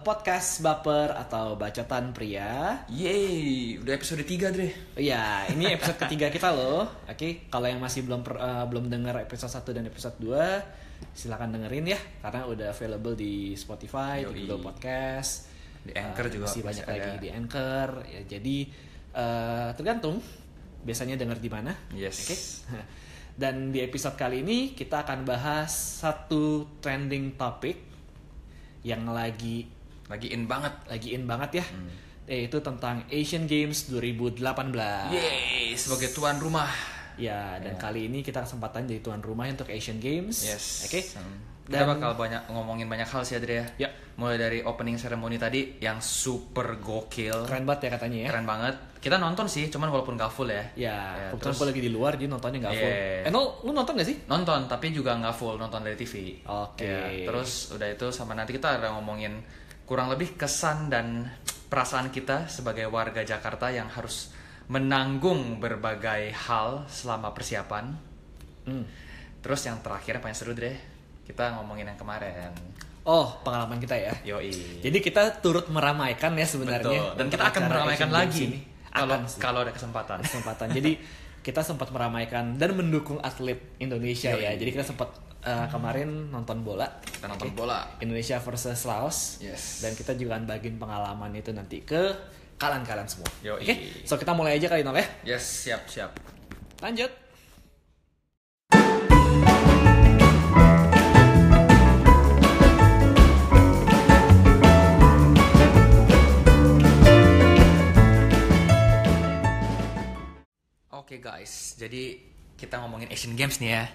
podcast baper atau bacotan pria. Yeay, udah episode 3 Dre Iya, ini episode ketiga kita loh. Oke, kalau yang masih belum per- eh, belum dengar episode 1 dan episode 2, silakan dengerin ya karena udah available di Spotify, di Yoi. Google Podcast, Di Anchor Eh, juga masih banyak masih lagi ada. di Anchor. Ya, jadi eh, tergantung biasanya denger di mana. Yes Oke. Dan di episode kali ini kita akan bahas satu trending topic yang lagi Lagi in banget lagi in banget ya. Hmm. Yaitu tentang Asian Games 2018. Yeay, sebagai tuan rumah Ya, dan kali ini kita kesempatan jadi tuan rumah untuk Asian Games. Yes Oke. Hmm. Dan- Kita bakal banyak ngomongin banyak hal sih Dre ya. Mulai dari opening ceremony tadi yang super gokil Keren banget ya katanya ya. Keren banget Kita nonton sih, cuman walaupun gak full ya Ya, Ya, kebetulan terus- gue lagi di luar jadi nontonnya full. Yeah. Eh, no, lu nonton gak sih? Nonton, tapi juga nggak full, nonton dari TV Oke. Ya, Terus udah itu sama nanti kita ada ngomongin kurang lebih kesan dan perasaan kita sebagai warga Jakarta yang harus menanggung berbagai hal selama persiapan. Hmm. Terus yang terakhir yang paling seru deh, kita ngomongin yang kemarin. Oh, pengalaman kita ya. Yoi. Jadi kita turut meramaikan ya sebenarnya. Betul. Dan kita akan meramaikan lagi ini. kalau kalau ada kesempatan. kesempatan. Jadi kita sempat meramaikan dan mendukung atlet Indonesia ya. Yoi. Jadi kita sempat uh, kemarin nonton bola. Kita nonton Oke. bola. Indonesia versus Laos. Yes. Dan kita juga akan bagiin pengalaman itu nanti ke kalian-kalian semua. Oke. So kita mulai aja kali Nol ya. Yes, siap siap. Lanjut. Oke guys, jadi kita ngomongin Asian Games nih ya.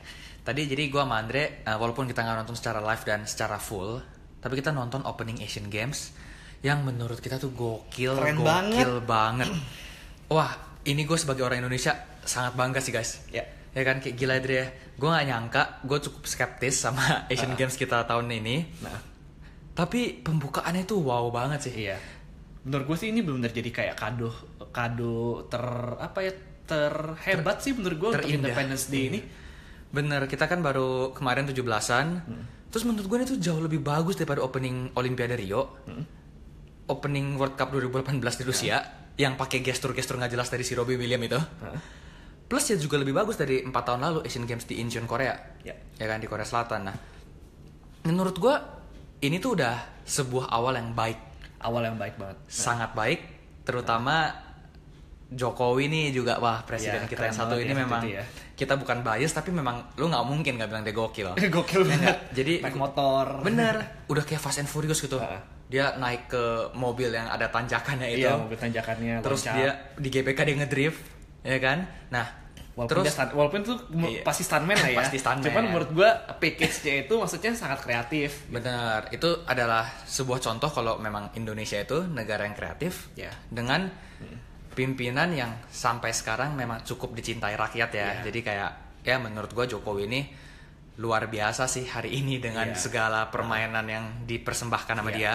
Tadi jadi gua sama Andre, uh, walaupun kita nggak nonton secara live dan secara full, tapi kita nonton opening Asian Games yang menurut kita tuh gokil, Keren gokil banget. Wah, ini gue sebagai orang Indonesia sangat bangga sih guys. Ya. Ya kan kayak gila Andre ya. Gue nggak nyangka, gue cukup skeptis sama Asian Games kita tahun ini. Nah, Tapi pembukaannya tuh wow banget sih. iya. Menurut gue sih ini benar jadi kayak kado kado ter apa ya terhebat sih menurut gue untuk. Independence Day ini. Bener, kita kan baru kemarin 17-an. Terus menurut gue itu jauh lebih bagus daripada opening Olimpiade Rio. Opening World Cup 2018 di Rusia yang pakai gestur-gestur nggak jelas dari si Robbie William itu. Plus ya juga lebih bagus dari empat tahun lalu Asian Games di Incheon Korea. Ya. Ya kan di Korea Selatan. Nah, menurut gue ini tuh udah sebuah awal yang baik, Awal yang baik banget. sangat baik, terutama Jokowi nih juga wah presiden Ya, kita yang satu ini ya, memang ya. kita bukan bias tapi memang lu nggak mungkin nggak bilang dia gokil. Gokil banget. nggak? Jadi naik motor. Bener, udah kayak Fast and Furious gitu. Heeh. Dia naik ke mobil yang ada tanjakannya itu. Iya, mobil tanjakannya. Terus loncat. dia di GBK dia ngedrift, ya kan? Nah, Walaupun terus dia stunt- walaupun itu Iya. pasti stuntman lah ya. Pasti stuntman. Cuman menurut gua package-nya itu maksudnya sangat kreatif. benar, itu adalah sebuah contoh kalau memang Indonesia itu negara yang kreatif Ya. dengan pimpinan yang sampai sekarang memang cukup dicintai rakyat ya. Iya. Jadi kayak ya menurut gua Jokowi ini luar biasa sih hari ini dengan Iya. segala permainan yang dipersembahkan sama Iya. dia.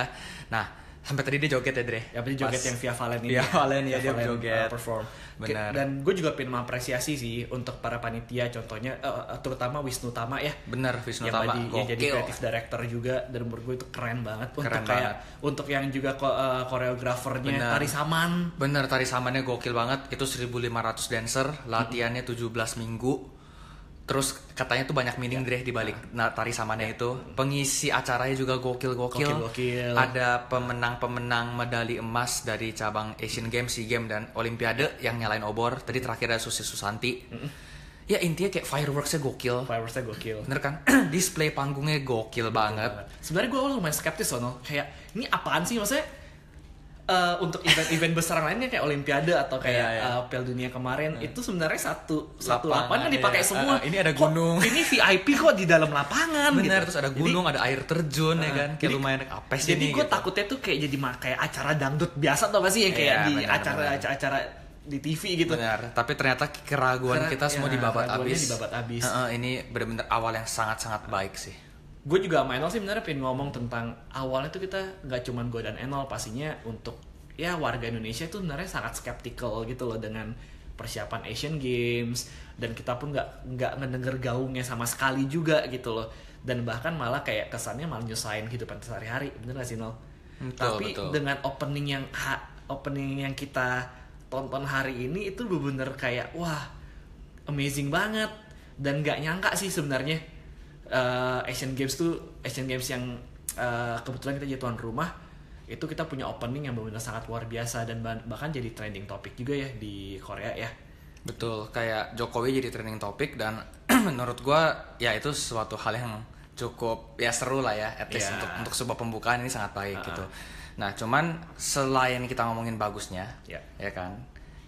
Nah, sampai tadi dia joget ya, Dre. Ya berarti joget Pas- yang Via Valen ini. Via Valen ya, dia Valen, joget. uh, perform. Benar. Dan gue juga pengen mengapresiasi sih untuk para panitia contohnya uh, uh, terutama Wisnu Tama ya. Bener, Wisnu yang Tama. yang jadi kreatif director juga dan menurut gue itu keren banget untuk Keren kayak banget. untuk yang juga ko- uh, koreografernya Benar. Tari Saman Bener, tari samannya gokil banget. Itu 1500 dancer, latihannya 17 minggu. Terus katanya tuh banyak meaning Dre di balik na- tari samannya itu. Pengisi acaranya juga gokil-gokil. Gokil-gokil. Ada pemenang-pemenang medali emas dari cabang Asian Games, SEA Games dan Olimpiade yang nyalain obor. Tadi terakhir ada Susi Susanti. Ya intinya kayak fireworksnya gokil. fireworksnya gokil. Bener kan? Display panggungnya gokil banget. Sebenarnya gue lumayan skeptis loh, no. kayak ini apaan sih maksudnya? Eh, untuk event-event besar lainnya kayak Olimpiade atau kayak Iya, iya. eh, Piala Dunia kemarin itu sebenarnya satu satu Lapangan, lapangan dipakai iya. semua. Eh, ini ada Kok gunung. ini VIP kok di dalam lapangan Bener, gitu. terus ada Jadi- gunung, ada air terjun ya kan. Kayak jadi- lumayan apa sih Jadi gue gitu. takutnya tuh kayak jadi kayak acara dangdut biasa tau gak sih yang kayak Iya, di benar, acara benar. acara acara di TV gitu. Benar, tapi ternyata keraguan Kera- kita semua ya, dibabat habis. dibabat habis. Heeh, ini benar-benar awal yang sangat-sangat baik sih. Gue juga sama Enol sih sebenarnya pengen ngomong tentang awalnya tuh kita nggak cuman gue dan Enol pastinya untuk ya warga Indonesia itu sebenarnya sangat skeptical gitu loh dengan persiapan Asian Games. Dan kita pun nggak nggak ngedenger gaungnya sama sekali juga gitu loh. Dan bahkan malah kayak kesannya malah nyusahin kehidupan sehari-hari. Bener gak sih Nol? Betul, Tapi betul. dengan opening yang ha- opening yang kita tonton hari ini itu bener-bener kayak wah amazing banget. Dan nggak nyangka sih sebenarnya eh, Asian Games tuh Asian Games yang eh, kebetulan kita jadi tuan rumah itu kita punya opening yang benar-benar sangat luar biasa dan bah- bahkan jadi trending topik juga ya di Korea ya Betul, kayak Jokowi jadi trending topik dan menurut gua ya itu suatu hal yang cukup ya seru lah ya, at least Iya. untuk untuk sebuah pembukaan ini sangat baik Ah. gitu. Nah, cuman selain kita ngomongin bagusnya, Ya. ya kan,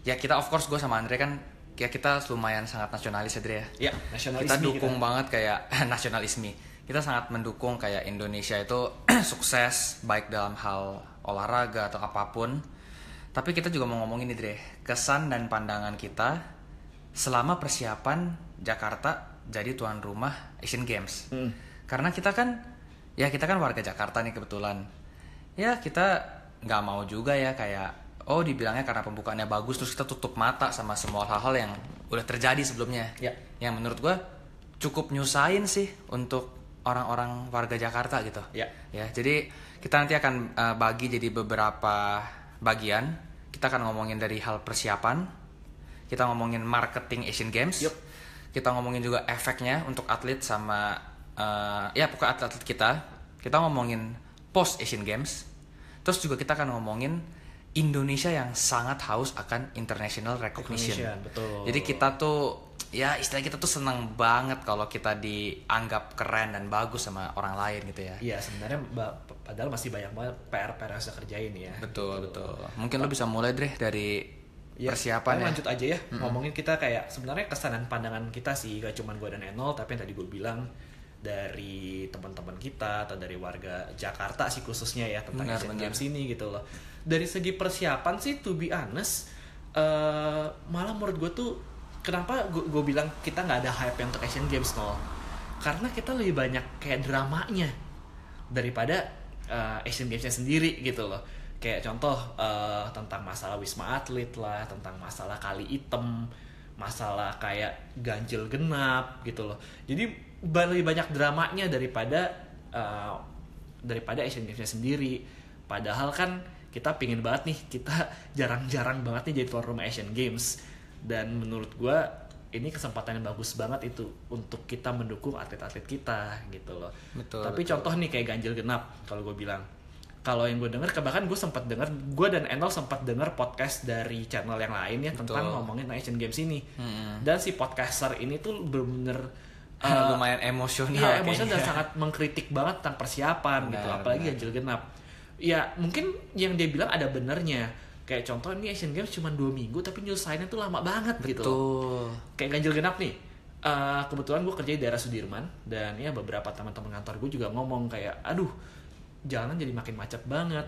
ya kita of course gue sama Andre kan ya kita lumayan sangat nasionalis ya Dre ya. ya nasionalisme kita dukung banget kayak nasionalisme. Kita sangat mendukung kayak Indonesia itu sukses baik dalam hal olahraga atau apa pun. Tapi kita juga mau ngomongin nih Dre, kesan dan pandangan kita selama persiapan Jakarta jadi tuan rumah Asian Games. Hmm. Karena kita kan ya kita kan warga Jakarta nih kebetulan. Ya kita nggak mau juga ya kayak oh dibilangnya karena pembukaannya bagus terus kita tutup mata sama semua hal-hal yang udah terjadi sebelumnya. Ya. Yang menurut gua cukup nyusahin sih untuk orang-orang warga Jakarta gitu. Ya. Ya, jadi kita nanti akan uh, bagi jadi beberapa bagian. Kita akan ngomongin dari hal persiapan. Kita ngomongin marketing Asian Games. Yup. Kita ngomongin juga efeknya untuk atlet sama uh, ya pokoknya atlet-atlet kita. Kita ngomongin post Asian Games. Terus juga kita akan ngomongin Indonesia yang sangat haus akan international recognition. Recognition, betul. Jadi kita tuh ya istilah kita tuh senang banget kalau kita dianggap keren dan bagus sama orang lain gitu ya. Iya sebenarnya padahal masih banyak banget PR-PR yang harus kita kerjain ya. Betul, betul. Mungkin lo bisa mulai deh dari Ya, persiapan ya. lanjut aja ya ngomongin kita kayak sebenarnya kesan dan pandangan kita sih gak cuman gue dan Enol tapi yang tadi gue bilang dari teman-teman kita atau dari warga Jakarta sih khususnya ya tentang Benar, Asian benar. Games ini gitu loh dari segi persiapan sih to be honest eh, malah menurut gue tuh kenapa gue bilang kita nggak ada hype yang untuk Asian Games nol karena kita lebih banyak kayak dramanya daripada uh, Asian Games-nya sendiri gitu loh. Kayak contoh uh, tentang masalah wisma atlet lah, tentang masalah kali item, masalah kayak ganjil genap gitu loh. Jadi lebih banyak dramanya daripada uh, daripada Asian Games-nya sendiri. Padahal kan kita pingin banget nih, kita jarang-jarang banget nih jadi tuan rumah Asian Games. Dan menurut gua ini kesempatan yang bagus banget itu untuk kita mendukung atlet-atlet kita gitu loh. Betul, Tapi betul. contoh nih kayak ganjil genap kalau gue bilang. Kalau yang gue denger, bahkan gue sempat denger, gue dan Enol sempat denger podcast dari channel yang lain ya tentang Betul. ngomongin Asian Games ini. Mm-mm. Dan si podcaster ini tuh bener-bener uh, lumayan emosional. Iya, emosional dan sangat mengkritik banget tentang persiapan gitu, Benar, apalagi benar. ganjil genap. Ya mungkin yang dia bilang ada benernya. Kayak contoh ini Asian Games cuma dua minggu tapi nyelesainnya tuh lama banget gitu. Betul. kayak ganjil genap nih Eh, kebetulan gue kerja di daerah Sudirman dan ya beberapa teman-teman kantor gue juga ngomong kayak aduh jalanan jadi makin macet banget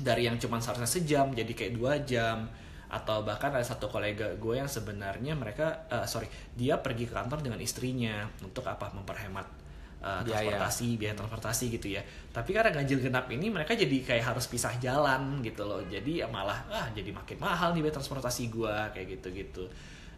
dari yang cuma seharusnya sejam jadi kayak dua jam atau bahkan ada satu kolega gue yang sebenarnya mereka eh, sorry dia pergi ke kantor dengan istrinya untuk apa memperhemat eh, Biaya. transportasi biaya transportasi gitu ya. Tapi karena ganjil genap ini mereka jadi kayak harus pisah jalan gitu loh. Jadi ya malah ah jadi makin mahal nih biaya transportasi gue kayak gitu gitu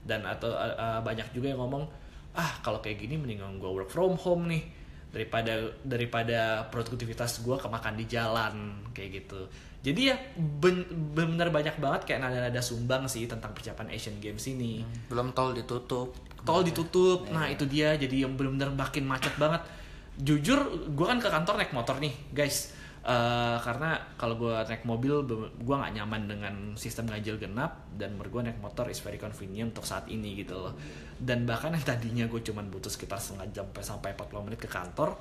dan atau eh, eh, banyak juga yang ngomong ah kalau kayak gini mendingan gue work from home nih daripada daripada produktivitas gue kemakan di jalan kayak gitu. Jadi ya ben- bener banyak banget kayak nada-nada sumbang sih tentang persiapan Asian Games ini. Belum tol ditutup. Tol ditutup. Nah itu dia. Jadi yang benar-benar makin macet banget. Jujur gue kan ke kantor naik motor nih guys. Eh, karena kalau gue naik mobil gue nggak nyaman dengan sistem ganjil genap dan menurut gue naik motor is very convenient untuk saat ini gitu loh. Dan bahkan yang tadinya gue cuman butuh sekitar setengah jam sampai 40 menit ke kantor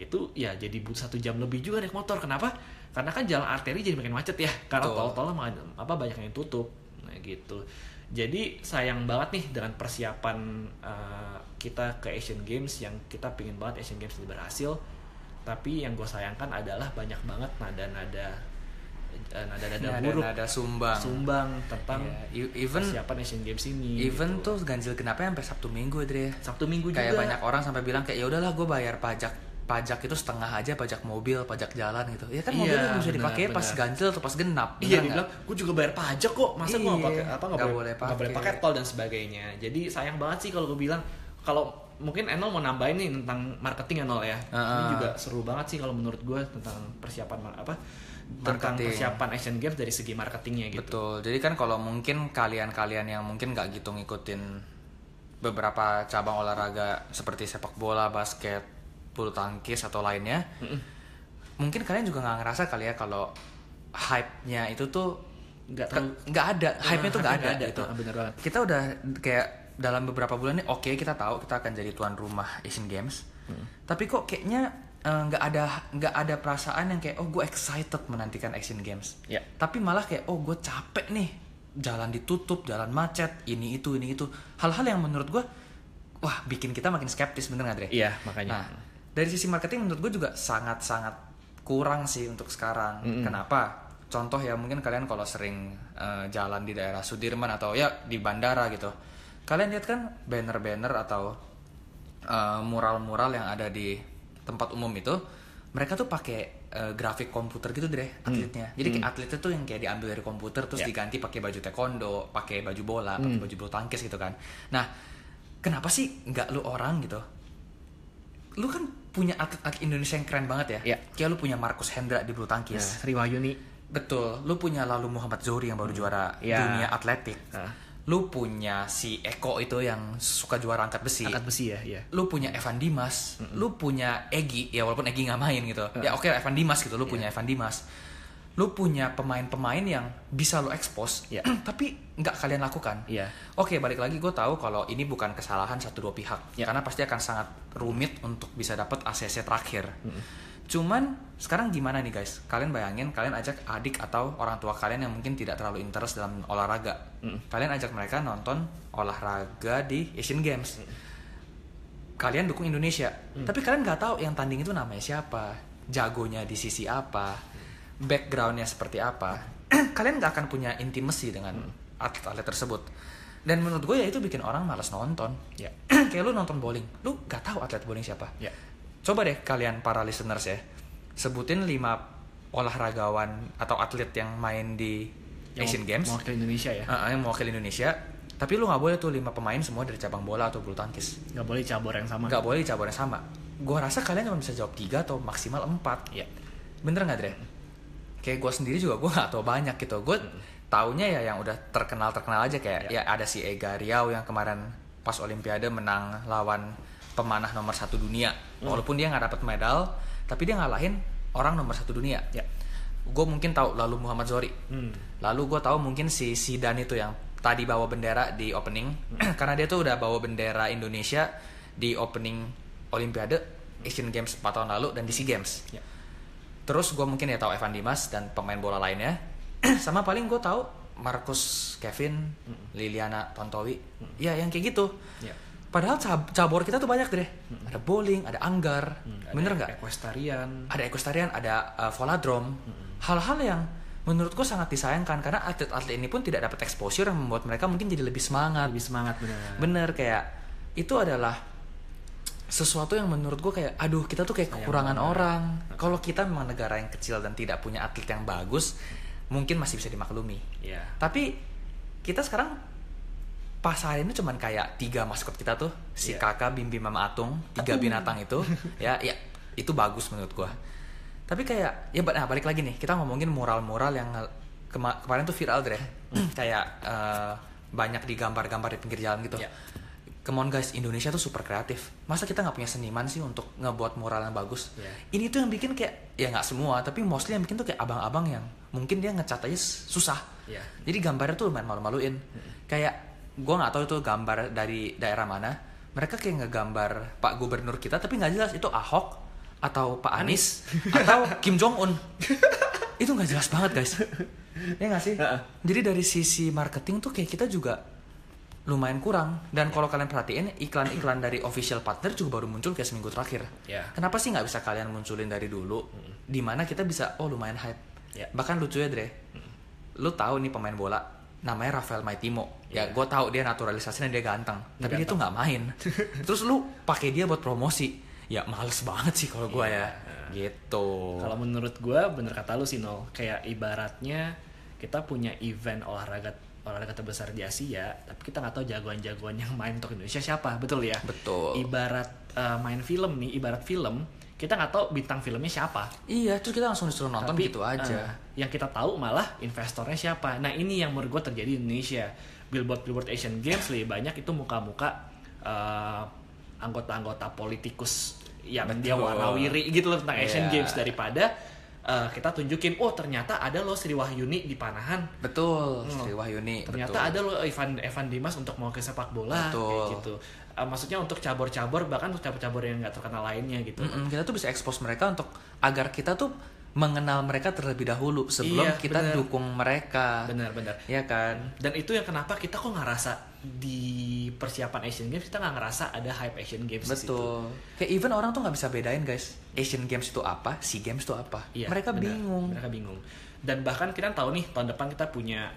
itu ya jadi butuh satu jam lebih juga naik motor. Kenapa? Karena kan jalan arteri jadi makin macet ya. Karena tol-tol apa banyak yang tutup. Nah gitu jadi sayang banget nih dengan persiapan uh, kita ke Asian Games yang kita pingin banget Asian Games ini berhasil tapi yang gue sayangkan adalah banyak banget nada-nada eh, nada-nada buruk Nada-nada sumbang. sumbang tentang Iya, e- even persiapan Asian Games ini even gitu. tuh ganjil genapnya sampai Sabtu Minggu Dre. Sabtu Minggu Kayak juga banyak orang sampai bilang kayak ya udahlah gue bayar pajak pajak itu setengah aja pajak mobil, pajak jalan gitu. Ya kan Iya, mobil bisa benar, dipakai pas ganjil atau pas genap. Iya, dibilang, gue juga bayar pajak kok. Masa gue nggak Iya, pakai apa nggak boleh, nggak boleh pakai. pakai tol dan sebagainya. Jadi sayang banget sih kalau gue bilang kalau mungkin Enol mau nambahin nih tentang marketing Enol ya. Ini Ah. juga seru banget sih kalau menurut gue tentang persiapan apa tentang Marketing. persiapan Asian Games dari segi marketingnya gitu. Betul. Jadi kan kalau mungkin kalian-kalian yang mungkin nggak gitu ngikutin beberapa cabang olahraga seperti sepak bola, basket, bulu tangkis atau lainnya, mungkin kalian juga nggak ngerasa kali ya kalau hype-nya itu tuh Nggak ada, hype-nya tuh nggak ada, ada. gitu. Ah, bener banget. Kita udah kayak dalam beberapa bulan ini oke kita tahu kita akan jadi tuan rumah Asian Games, tapi kok kayaknya eh, nggak ada nggak ada perasaan yang kayak oh gue excited menantikan Asian Games Ya. tapi malah kayak oh gue capek nih jalan ditutup jalan macet ini itu ini itu hal-hal yang menurut gue wah bikin kita makin skeptis bener nggak Dre? Iya, makanya. Nah dari sisi marketing menurut gue juga sangat sangat kurang sih untuk sekarang. Kenapa? Contoh ya mungkin kalian kalau sering eh, jalan di daerah Sudirman atau ya di bandara gitu, kalian lihat kan banner-banner atau eh, mural-mural yang ada di tempat umum itu mereka tuh pakai eh, grafik komputer gitu deh atletnya. Jadi kayak atletnya tuh yang kayak diambil dari komputer terus Ya. diganti pakai baju taekwondo, pakai baju bola, pakai baju bulu tangkis gitu kan. Nah, kenapa sih nggak lu orang gitu? Lu kan punya atlet-atlet Indonesia yang keren banget ya. Ya. Kayak lu punya Markus Hendra di bulu Ya, tangkis. Sri Wahyuni. Betul. Lu punya lalu Muhammad Zohri yang baru juara Ya. dunia atletik. Ah. Lu punya si Eko itu yang suka juara angkat besi Angkat besi ya, iya. lu punya Evan Dimas, lu punya Egi, ya walaupun Egi nggak main gitu. Ya oke Evan Dimas gitu, lu Iya. punya Evan Dimas. Lu punya pemain-pemain yang bisa lu expose, Iya. tapi nggak kalian lakukan. Iya. Oke, balik lagi gue tahu kalau ini bukan kesalahan satu dua pihak, Iya. karena pasti akan sangat rumit untuk bisa dapat ACC terakhir. Cuman sekarang gimana nih guys? Kalian bayangin kalian ajak adik atau orang tua kalian yang mungkin tidak terlalu interest dalam olahraga. Kalian ajak mereka nonton olahraga di Asian Games. Kalian dukung Indonesia, tapi kalian nggak tahu yang tanding itu namanya siapa, jagonya di sisi apa, backgroundnya seperti apa. kalian nggak akan punya intimacy dengan atlet-atlet tersebut. Dan menurut gue ya itu bikin orang malas nonton. Ya. Kayak lu nonton bowling, lu nggak tahu atlet bowling siapa. Ya. Coba deh kalian para listeners ya, sebutin lima olahragawan atau atlet yang main di Yang Asian Games, Mewakili Indonesia ya. uh, yang mewakili Indonesia. Tapi lu nggak boleh tuh lima pemain semua dari cabang bola atau bulu tangkis. Nggak boleh cabur yang sama. Nggak boleh cabang yang sama. Gua rasa kalian cuma bisa jawab tiga atau maksimal empat. Iya. Bener nggak Dre? Kayak gue sendiri juga gue nggak tahu banyak gitu. Gue taunya ya yang udah terkenal terkenal aja kayak ya ada si Ega Riau yang kemarin pas Olimpiade menang lawan pemanah nomor satu dunia. Walaupun dia nggak dapet medal, tapi dia ngalahin orang nomor satu dunia. Ya. Gue mungkin tahu lalu Muhammad Zohri. Hmm. Lalu gue tahu mungkin si Sidan itu yang tadi bawa bendera di opening karena dia tuh udah bawa bendera Indonesia di opening Olimpiade Asian Games 4 tahun lalu dan di SEA Games. Ya. Terus gue mungkin ya tahu Evan Dimas dan pemain bola lainnya. Sama paling gue tahu Marcus Kevin, Liliana Tontowi. Ya yang kayak gitu. Ya. Padahal cab- cabur kita tuh banyak deh. Ada bowling, ada anggar. Bener nggak? Equestrian. ada equestrian, ada uh, voladrom, hal-hal yang menurutku sangat disayangkan karena atlet-atlet ini pun tidak dapat exposure yang membuat mereka mungkin jadi lebih semangat. Lebih semangat bener. Bener kayak itu adalah sesuatu yang menurut gue kayak aduh kita tuh kayak Sayang kekurangan banget. orang. Kalau kita memang negara yang kecil dan tidak punya atlet yang bagus, mungkin masih bisa dimaklumi. Iya. Tapi kita sekarang pasar ini cuman kayak tiga maskot kita tuh si Iya. kakak bim bim mama atung tiga binatang itu ya ya itu bagus menurut gua tapi kayak ya nah, balik lagi nih kita ngomongin mural-mural yang kema- kemarin tuh viral deh kayak eh, banyak digambar-gambar di pinggir jalan gitu Iya. Come on guys, Indonesia tuh super kreatif. Masa kita nggak punya seniman sih untuk ngebuat mural yang bagus? Iya. Ini tuh yang bikin kayak ya nggak semua, tapi mostly yang bikin tuh kayak abang-abang yang mungkin dia ngecat aja susah. Iya. Jadi gambarnya tuh lumayan malu-maluin. Kayak gua nggak tahu itu gambar dari daerah mana. Mereka kayak ngegambar Pak Gubernur kita tapi nggak jelas itu Ahok atau Pak Anies atau Kim Jong Un. itu nggak jelas banget guys. Ya nggak sih? Jadi dari sisi marketing tuh kayak kita juga lumayan kurang. Dan kalau kalian perhatiin iklan-iklan dari official partner juga baru muncul kayak seminggu terakhir. Ya. Kenapa sih nggak bisa kalian munculin dari dulu? Di mana kita bisa oh lumayan hype. Ya. Bahkan lucu ya Dre. Lu tahu nih pemain bola namanya Rafael Maitimo. Ya, Iya. gue tahu dia naturalisasinya dia ganteng, tapi dia Ganteng. tuh nggak main. Terus lu pakai dia buat promosi. ya males banget sih kalau gue Iya. ya gitu Kalau menurut gue bener kata lu sih Nol, kayak ibaratnya kita punya event olahraga olahraga terbesar di Asia, tapi kita nggak tahu jagoan-jagoan yang main untuk Indonesia siapa, betul ya? Betul. Ibarat eh, main film nih, ibarat film, kita nggak taw bintang filmnya siapa. iya terus kita langsung disuruh nonton Tapi, gitu aja eh, yang kita tahu malah investornya siapa. Nah ini yang menurut gue terjadi di Indonesia. Billboard Billboard Asian Games lebih banyak itu muka-muka eh, anggota-anggota politikus yang dia Betul. warawiri gitu loh tentang Asian Iya. Games daripada eh, kita tunjukin oh ternyata ada loh Sri Wahyuni di Panahan. betul Hmm. Sri Wahyuni Ternyata betul. ada loh Evan Evan Dimas untuk mau ke sepak bola Betul. kayak gitu. Eh, maksudnya untuk cabur-cabur bahkan untuk cabur-cabur yang nggak terkenal lainnya gitu. Mm-mm, kita tuh bisa expose mereka untuk agar kita tuh mengenal mereka terlebih dahulu sebelum Iya, kita bener. dukung mereka. Benar-benar. ya kan? Dan itu yang kenapa kita kok ngerasa di persiapan Asian Games kita nggak ngerasa ada hype Asian Games betul. Kayak even orang tuh nggak bisa bedain guys. Asian Games itu apa Sea Games itu apa? Iya, mereka benar. bingung. Mereka bingung. Dan bahkan kita tahu nih tahun depan kita punya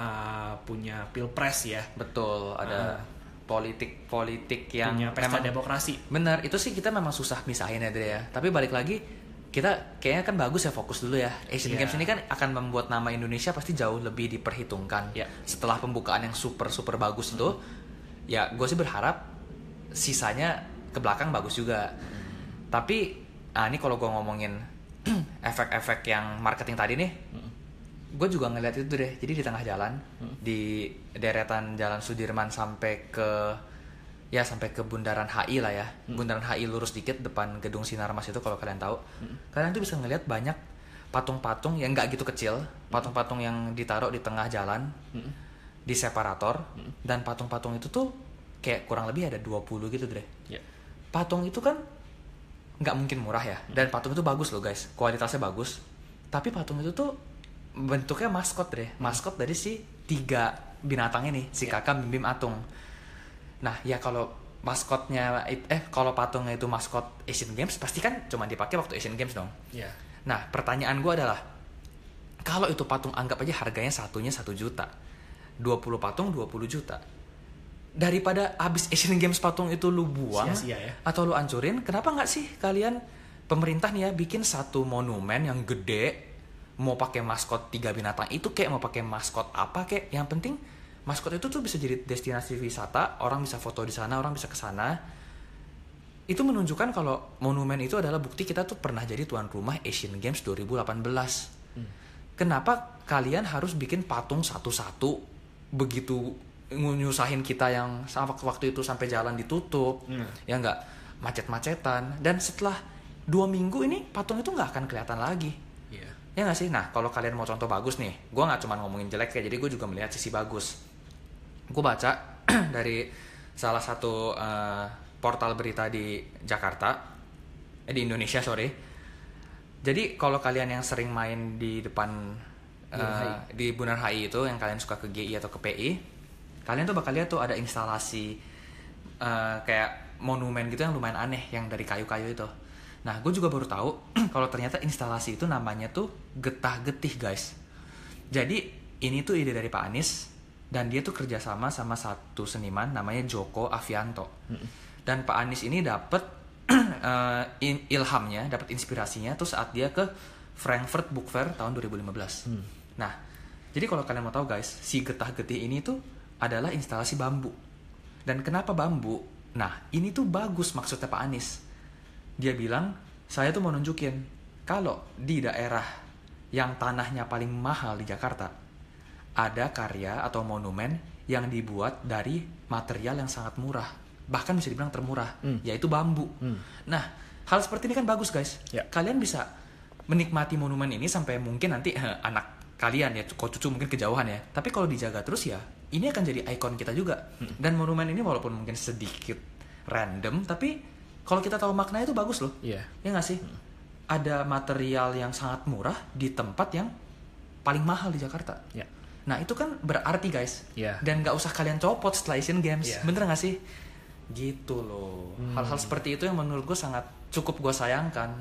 uh, punya pilpres ya. Betul ada politik politik yang punya pesta memang demokrasi. Benar itu sih kita memang susah misahin ya Dre ya. Tapi balik lagi kita kayaknya kan bagus ya fokus dulu ya. Asian Iya. Games ini kan akan membuat nama Indonesia pasti jauh lebih diperhitungkan. Iya. setelah pembukaan yang super super bagus itu ya gue sih berharap sisanya ke belakang bagus juga. Tapi ah ini kalau gue ngomongin efek-efek yang marketing tadi nih gue juga ngeliat itu deh. Jadi di tengah jalan di deretan jalan Sudirman sampai ke ya sampai ke bundaran HI lah ya. Bundaran HI lurus dikit depan gedung Sinarmas itu kalau kalian tahu. Kalian tuh bisa ngeliat banyak patung-patung yang nggak gitu kecil patung-patung yang ditaruh di tengah jalan di separator dan patung-patung itu tuh kayak kurang lebih ada 20 gitu deh ya. Patung itu kan nggak mungkin murah ya. Dan patung itu bagus loh guys. Kualitasnya bagus. Tapi patung itu tuh bentuknya maskot deh maskot dari si tiga binatang ini si kakak bim bim atung nah ya kalau maskotnya eh kalau patungnya itu maskot Asian Games pasti kan cuma dipakai waktu Asian Games dong ya Nah, pertanyaan gue adalah, kalau itu patung anggap aja harganya satunya satu juta, 20 patung 20 juta. Daripada abis Asian Games patung itu lu buang Sia-sia ya. atau lu ancurin, kenapa nggak sih kalian pemerintah nih ya bikin satu monumen yang gede, mau pakai maskot tiga binatang itu kayak mau pakai maskot apa kayak, yang penting maskot itu tuh bisa jadi destinasi wisata, orang bisa foto di sana, orang bisa ke sana itu menunjukkan kalau monumen itu adalah bukti kita tuh pernah jadi tuan rumah Asian Games 2018. Kenapa kalian harus bikin patung satu-satu begitu nyusahin kita yang sama waktu itu sampai jalan ditutup, Hmm. ya nggak macet-macetan dan setelah dua minggu ini patung itu nggak akan kelihatan lagi. ya Ya nggak sih? Nah, kalau kalian mau contoh bagus nih, gue nggak cuma ngomongin jelek ya, jadi gue juga melihat sisi bagus. Gue baca dari salah satu eh, portal berita di Jakarta, eh, di Indonesia sorry. Jadi kalau kalian yang sering main di depan Bundaran di Bundaran HI itu, yang kalian suka ke GI atau ke PI, kalian tuh bakal lihat tuh ada instalasi eh, kayak monumen gitu yang lumayan aneh yang dari kayu-kayu itu. Nah, gue juga baru tahu kalau ternyata instalasi itu namanya tuh getah-getih guys. Jadi ini tuh ide dari Pak Anies dan dia tuh kerjasama sama satu seniman namanya Joko Avianto. Dan Pak Anies ini dapat eh, in- ilhamnya, dapat inspirasinya tuh saat dia ke Frankfurt Book Fair tahun 2015. Nah, jadi kalau kalian mau tahu guys, si getah-getih ini tuh adalah instalasi bambu. Dan kenapa bambu? Nah, ini tuh bagus maksudnya Pak Anies. Dia bilang, saya tuh mau nunjukin kalau di daerah yang tanahnya paling mahal di Jakarta, ada karya atau monumen yang dibuat dari material yang sangat murah. Bahkan bisa dibilang termurah, Hmm. yaitu bambu. Hmm. Nah, hal seperti ini kan bagus guys. Ya. Kalian bisa menikmati monumen ini sampai mungkin nanti eh, anak kalian ya, kok cucu mungkin kejauhan ya. Tapi kalau dijaga terus ya, ini akan jadi ikon kita juga. Dan monumen ini walaupun mungkin sedikit random, tapi kalau kita tahu makna itu bagus loh. Iya. Ya nggak sih? Ada material yang sangat murah di tempat yang paling mahal di Jakarta. Ya. Nah itu kan berarti guys. Iya. Dan nggak usah kalian copot setelah Asian Games. Iya. Bener nggak sih? Gitu loh. Hmm. Hal-hal seperti itu yang menurut gue sangat cukup gue sayangkan.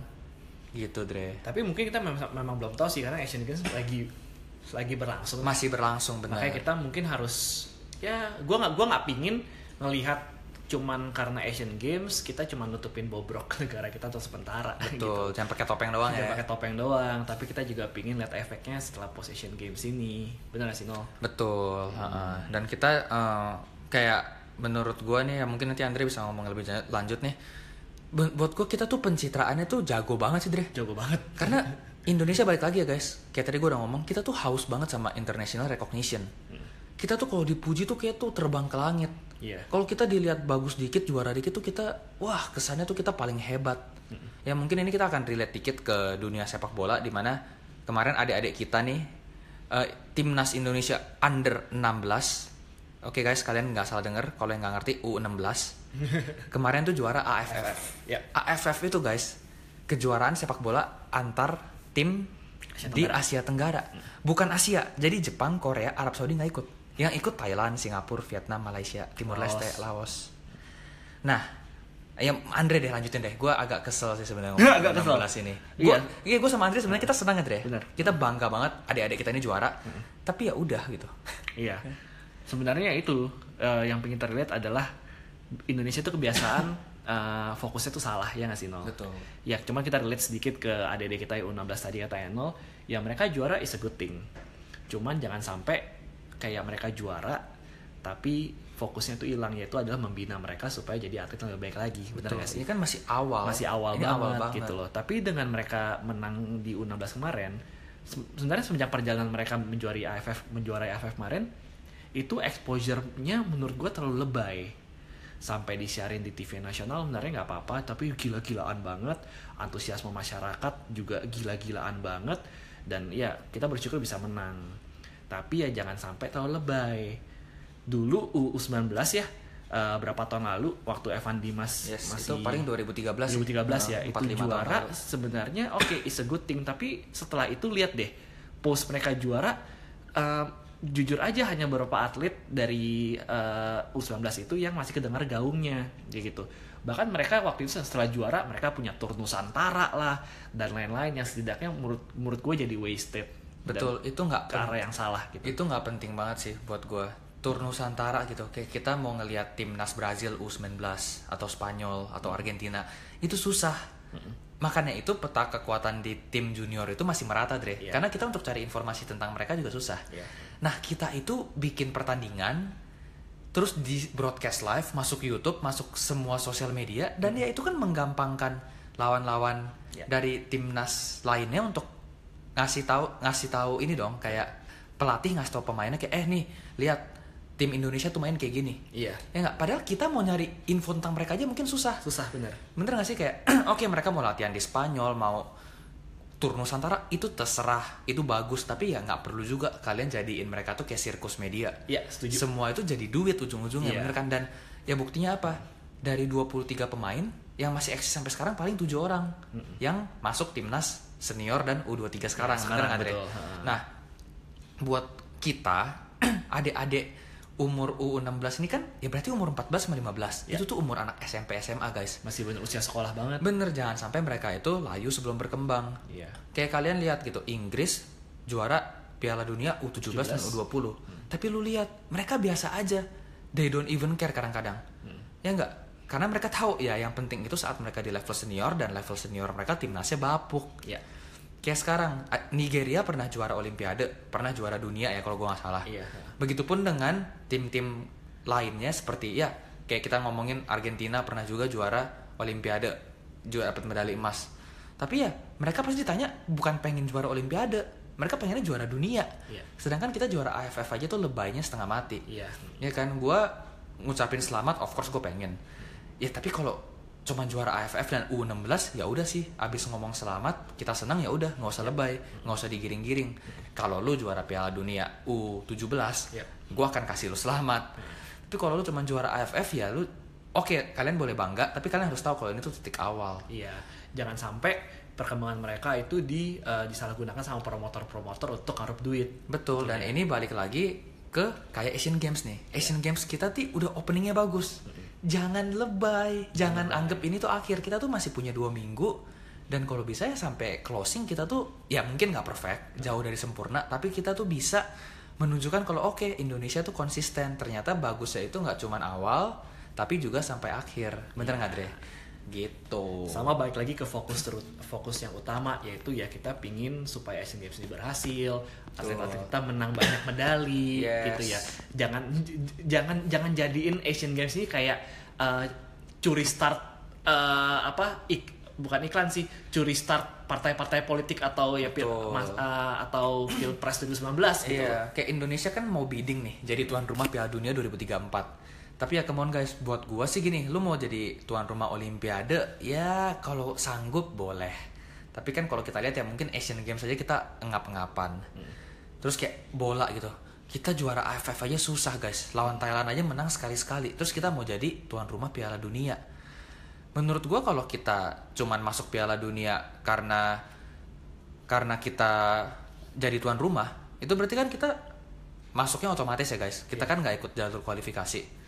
Gitu Dre. Tapi mungkin kita memang, memang belum tahu sih karena Asian Games lagi lagi berlangsung. Masih berlangsung benar. Makanya kita mungkin harus ya gua nggak gua nggak pingin ngelihat cuman karena Asian Games kita cuma nutupin bobrok negara kita untuk sementara gitu. Betul, jangan pakai topeng doang Jangan ya. pakai topeng doang, tapi kita juga pingin lihat efeknya setelah post Asian Games ini. Benar gak sih Nol? Betul. heeh. Dan kita eh, kayak menurut gua nih ya mungkin nanti Andre bisa ngomong lebih lanjut nih. Bu- Buat gua kita tuh pencitraannya tuh jago banget sih Dre. Jago banget. Karena Indonesia balik lagi ya guys. Kayak tadi gua udah ngomong, kita tuh haus banget sama international recognition. Kita tuh kalau dipuji tuh kayak tuh terbang ke langit. Iya. Kalau kita dilihat bagus dikit, juara dikit tuh kita, wah kesannya tuh kita paling hebat. Ya mungkin ini kita akan relate dikit ke dunia sepak bola, di mana kemarin adik-adik kita nih, eh, timnas Indonesia under 16. Oke guys, kalian nggak salah denger, kalau yang nggak ngerti U16. kemarin tuh juara AFF. Ya. AFF itu guys, kejuaraan sepak bola antar tim Asia di. Asia Tenggara. Bukan Asia, jadi Jepang, Korea, Arab Saudi nggak ikut. Yang ikut Thailand, Singapura, Vietnam, Malaysia, Timur Laos. Leste, Laos. Nah, ya Andre deh lanjutin deh. Gue agak kesel sih sebenarnya Agak kesel. 16 ini. Iya. Gua, iya, gue sama Andre sebenarnya kita senang ya, Dre. Bener. Kita bangga banget adik-adik kita ini juara. Tapi ya udah gitu. Iya. Sebenarnya itu eh, yang pengen terlihat adalah Indonesia itu kebiasaan eh, fokusnya tuh salah ya nggak sih Nol? Betul. Ya cuma kita relate sedikit ke adik-adik kita yang U16 tadi katanya Nol, ya mereka juara is a good thing. Cuman jangan sampai kayak mereka juara tapi fokusnya tuh hilang yaitu adalah membina mereka supaya jadi atlet yang lebih baik lagi. Benar Betul. nggak sih? Ini kan masih awal. masih awal Ini banget, awal banget gitu loh. Tapi dengan mereka menang di U16 kemarin, se- sebenarnya semenjak perjalanan mereka menjuari AFF, menjuarai AFF kemarin, itu exposure-nya menurut gue terlalu lebay. Sampai disiarin di TV nasional sebenarnya nggak apa-apa, tapi gila-gilaan banget. Antusiasme masyarakat juga gila-gilaan banget. Dan ya kita bersyukur bisa menang. Tapi ya jangan sampai terlalu lebay. Dulu U19 ya, eh, berapa tahun lalu waktu Evan Dimas Yes, masih itu paling 2013. 2013 ya Nah, itu 45 tahun juara lalu. sebenarnya oke is a good thing tapi setelah itu lihat deh post mereka juara eh, jujur aja hanya beberapa atlet dari eh, U19 itu yang masih kedengar gaungnya gitu bahkan mereka waktu itu setelah juara mereka punya tur Nusantara lah dan lain-lain yang setidaknya menurut menurut gue jadi wasted Dan Betul, itu nggak ke arah yang salah gitu. Itu nggak penting banget sih buat gue tur Nusantara gitu kayak kita mau ngelihat timnas Brazil U19 atau Spanyol atau Argentina itu susah. Makanya itu peta kekuatan di tim junior itu masih merata Dre. Iya. karena kita untuk cari informasi tentang mereka juga susah. Iya. nah kita itu bikin pertandingan terus di broadcast live masuk YouTube masuk semua sosial media dan ya itu kan menggampangkan lawan-lawan Iya. dari timnas lainnya untuk ngasih tahu ngasih tahu ini dong kayak pelatih ngasih tahu pemainnya kayak eh nih lihat tim Indonesia tuh main kayak gini. Iya. Ya nggak? Padahal kita mau nyari info tentang mereka aja mungkin susah. Susah bener. Bener gak sih? Kayak oke mereka mau latihan di Spanyol mau tur Nusantara itu terserah itu bagus. Tapi ya nggak perlu juga kalian jadiin mereka tuh kayak sirkus media. Iya, setuju. semua itu jadi duit ujung-ujungnya Iya. bener kan? Dan ya buktinya apa? Dari 23 pemain yang masih eksis sampai sekarang paling tujuh orang yang masuk timnas senior dan U23 sekarang, Ya, sekarang, Dre? betul. Ha. Nah, buat kita adik-adik umur U16 ini kan ya berarti umur 14 sama 15. Ya. Itu tuh umur anak SMP SMA, guys. masih bener usia sekolah banget Bener jangan sampai mereka itu layu sebelum berkembang. iya Kayak kalian lihat gitu, Inggris juara Piala Dunia U17 dan 17. U20. Tapi lu lihat, mereka biasa aja. They don't even care kadang-kadang. Ya enggak? Karena mereka tahu ya yang penting itu saat mereka di level senior dan level senior mereka timnasnya bapuk. iya Kayak sekarang Nigeria pernah juara Olimpiade, pernah juara dunia ya kalau gua nggak salah. Iya. Begitupun dengan tim-tim lainnya seperti ya kayak kita ngomongin Argentina pernah juga juara Olimpiade, juga dapat medali emas. Tapi ya mereka pasti ditanya bukan pengen juara Olimpiade, mereka pengennya juara dunia. Iya. Sedangkan kita juara AFF aja tuh lebaynya setengah mati. iya Ya kan gua ngucapin selamat, of course gue pengen. Ya tapi kalau cuma juara AFF dan U16 ya udah sih. Abis ngomong selamat kita senang ya udah. Nggak usah lebay nggak usah digiring-giring. Kalau lu juara Piala Dunia U17 Yep. gua akan kasih lu selamat. Tapi kalau lu cuma juara AFF ya lu oke kalian boleh bangga tapi kalian harus tahu kalau ini tuh titik awal. Iya, jangan sampai perkembangan mereka itu di eh, disalahgunakan sama promotor-promotor untuk ngaruh duit. Betul, dan ini balik lagi ke kayak Asian Games nih. Asian Games kita tuh udah openingnya bagus. Jangan lebay, jangan anggap ini tuh akhir. Kita tuh masih punya dua minggu. Dan kalau bisa ya sampai closing kita tuh ya mungkin nggak perfect, jauh dari sempurna, tapi kita tuh bisa menunjukkan kalau oke Indonesia tuh konsisten. Ternyata bagusnya itu nggak cuman awal, tapi juga sampai akhir bener nggak Dre gitu. Sama balik lagi ke fokus terus fokus yang utama yaitu ya kita pingin supaya Asian Games ini berhasil atlet-atlet kita menang banyak medali Yes. gitu ya. Jangan jangan jangan jadiin Asian Games ini kayak uh, curi start uh, apa ik, bukan iklan sih curi start partai-partai politik atau ya pil, mas- uh, atau pilpres 2019 gitu. Iya, kayak Indonesia kan mau bidding nih jadi tuan rumah Piala Dunia 2034. Tapi ya come on guys, buat gua sih gini, lu mau jadi tuan rumah Olimpiade, ya kalau sanggup boleh. Tapi kan kalau kita lihat ya mungkin Asian Games aja kita engap-engapan. Terus kayak bola gitu. Kita juara AFF aja susah guys. Lawan Thailand aja menang sekali-sekali. Terus kita mau jadi tuan rumah Piala Dunia. Menurut gua kalau kita cuman masuk Piala Dunia karena karena kita jadi tuan rumah itu berarti kan kita masuknya otomatis ya guys kita kan nggak ikut jalur kualifikasi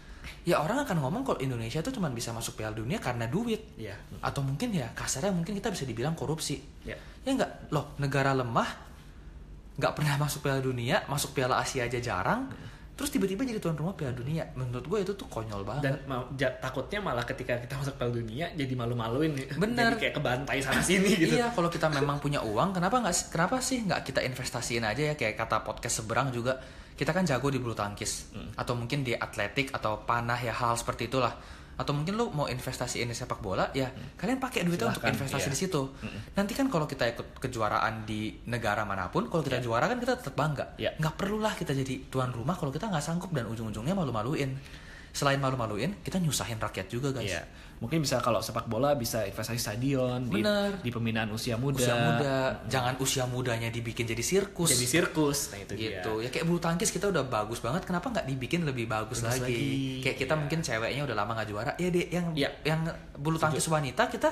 ya orang akan ngomong kalau Indonesia tuh cuma bisa masuk Piala Dunia karena duit. Iya. atau mungkin ya kasarnya mungkin kita bisa dibilang korupsi. Ya. ya nggak loh negara lemah nggak pernah masuk Piala Dunia masuk Piala Asia aja jarang terus tiba-tiba jadi tuan rumah Piala Dunia. Menurut gue itu tuh konyol banget. Dan ma- ja- takutnya malah ketika kita masuk Piala Dunia jadi malu-maluin Bener. jadi kayak kebantai sana sini gitu. Iya, kalau kita memang punya uang, kenapa nggak kenapa sih nggak kita investasiin aja ya? Kayak kata podcast seberang juga kita kan jago di bulu tangkis. Hmm. atau mungkin di atletik atau panah ya hal seperti itulah. Atau mungkin lu mau investasiin di sepak bola ya kalian pakai duitnya untuk Silahkan, investasi iya. di situ. Nanti kan kalau kita ikut kejuaraan di negara mana pun kalau kita juara kan kita tetap bangga. Iya. nggak perlulah kita jadi tuan rumah kalau kita nggak sanggup dan ujung-ujungnya malu-maluin. Selain malu-maluin kita nyusahin rakyat juga guys. Iya. Mungkin bisa kalau sepak bola bisa investasi stadion di, Bener. di pembinaan usia muda. usia muda jangan usia mudanya dibikin jadi sirkus Jadi sirkus. Nah, itu gitu dia. ya kayak bulu tangkis kita udah bagus banget kenapa nggak dibikin lebih bagus, Bagus lagi? lagi, kayak kita iya. mungkin ceweknya udah lama nggak juara ya deh yang Iya. yang bulu tangkis wanita kita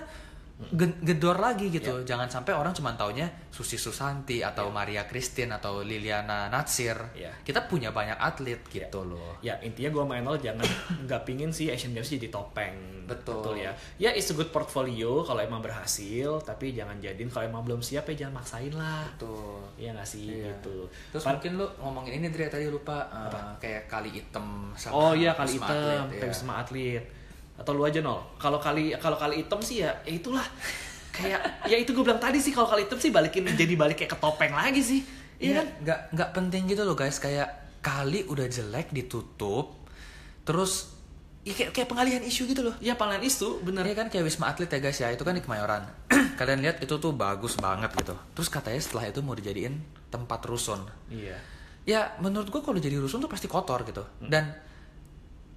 gedor lagi gitu jangan sampai orang cuma taunya Susi Susanti atau Maria Christine atau Liliana Natsir Iya. kita punya banyak atlet gitu loh Ya intinya gue main nol jangan nggak pingin sih Asian Games jadi topeng. Betul. ya. Ya it's a good portfolio kalau emang berhasil, tapi jangan jadiin kalau emang belum siap ya jangan maksain lah. Betul. Iya nggak sih Iya. gitu. Terus Par- mungkin lu ngomongin ini Dre tadi lupa eh, kayak kali hitam sama oh iya kali hitam, Atlet, ya. Atlet. Atau lu aja nol. Kalau kali kalau kali hitam sih ya, ya itulah kayak ya itu gue bilang tadi sih kalau kali hitam sih balikin jadi balik kayak ke topeng lagi sih. Iya Iya kan? nggak nggak penting gitu loh guys kayak kali udah jelek ditutup terus ya kayak, kayak pengalihan isu gitu loh Ya panggilan isu bener. Iya kan kayak Wisma Atlet ya guys ya itu kan di Kemayoran kalian lihat itu tuh bagus banget gitu terus katanya setelah itu mau dijadiin tempat rusun Iya. ya menurut gua kalau jadi rusun tuh pasti kotor gitu dan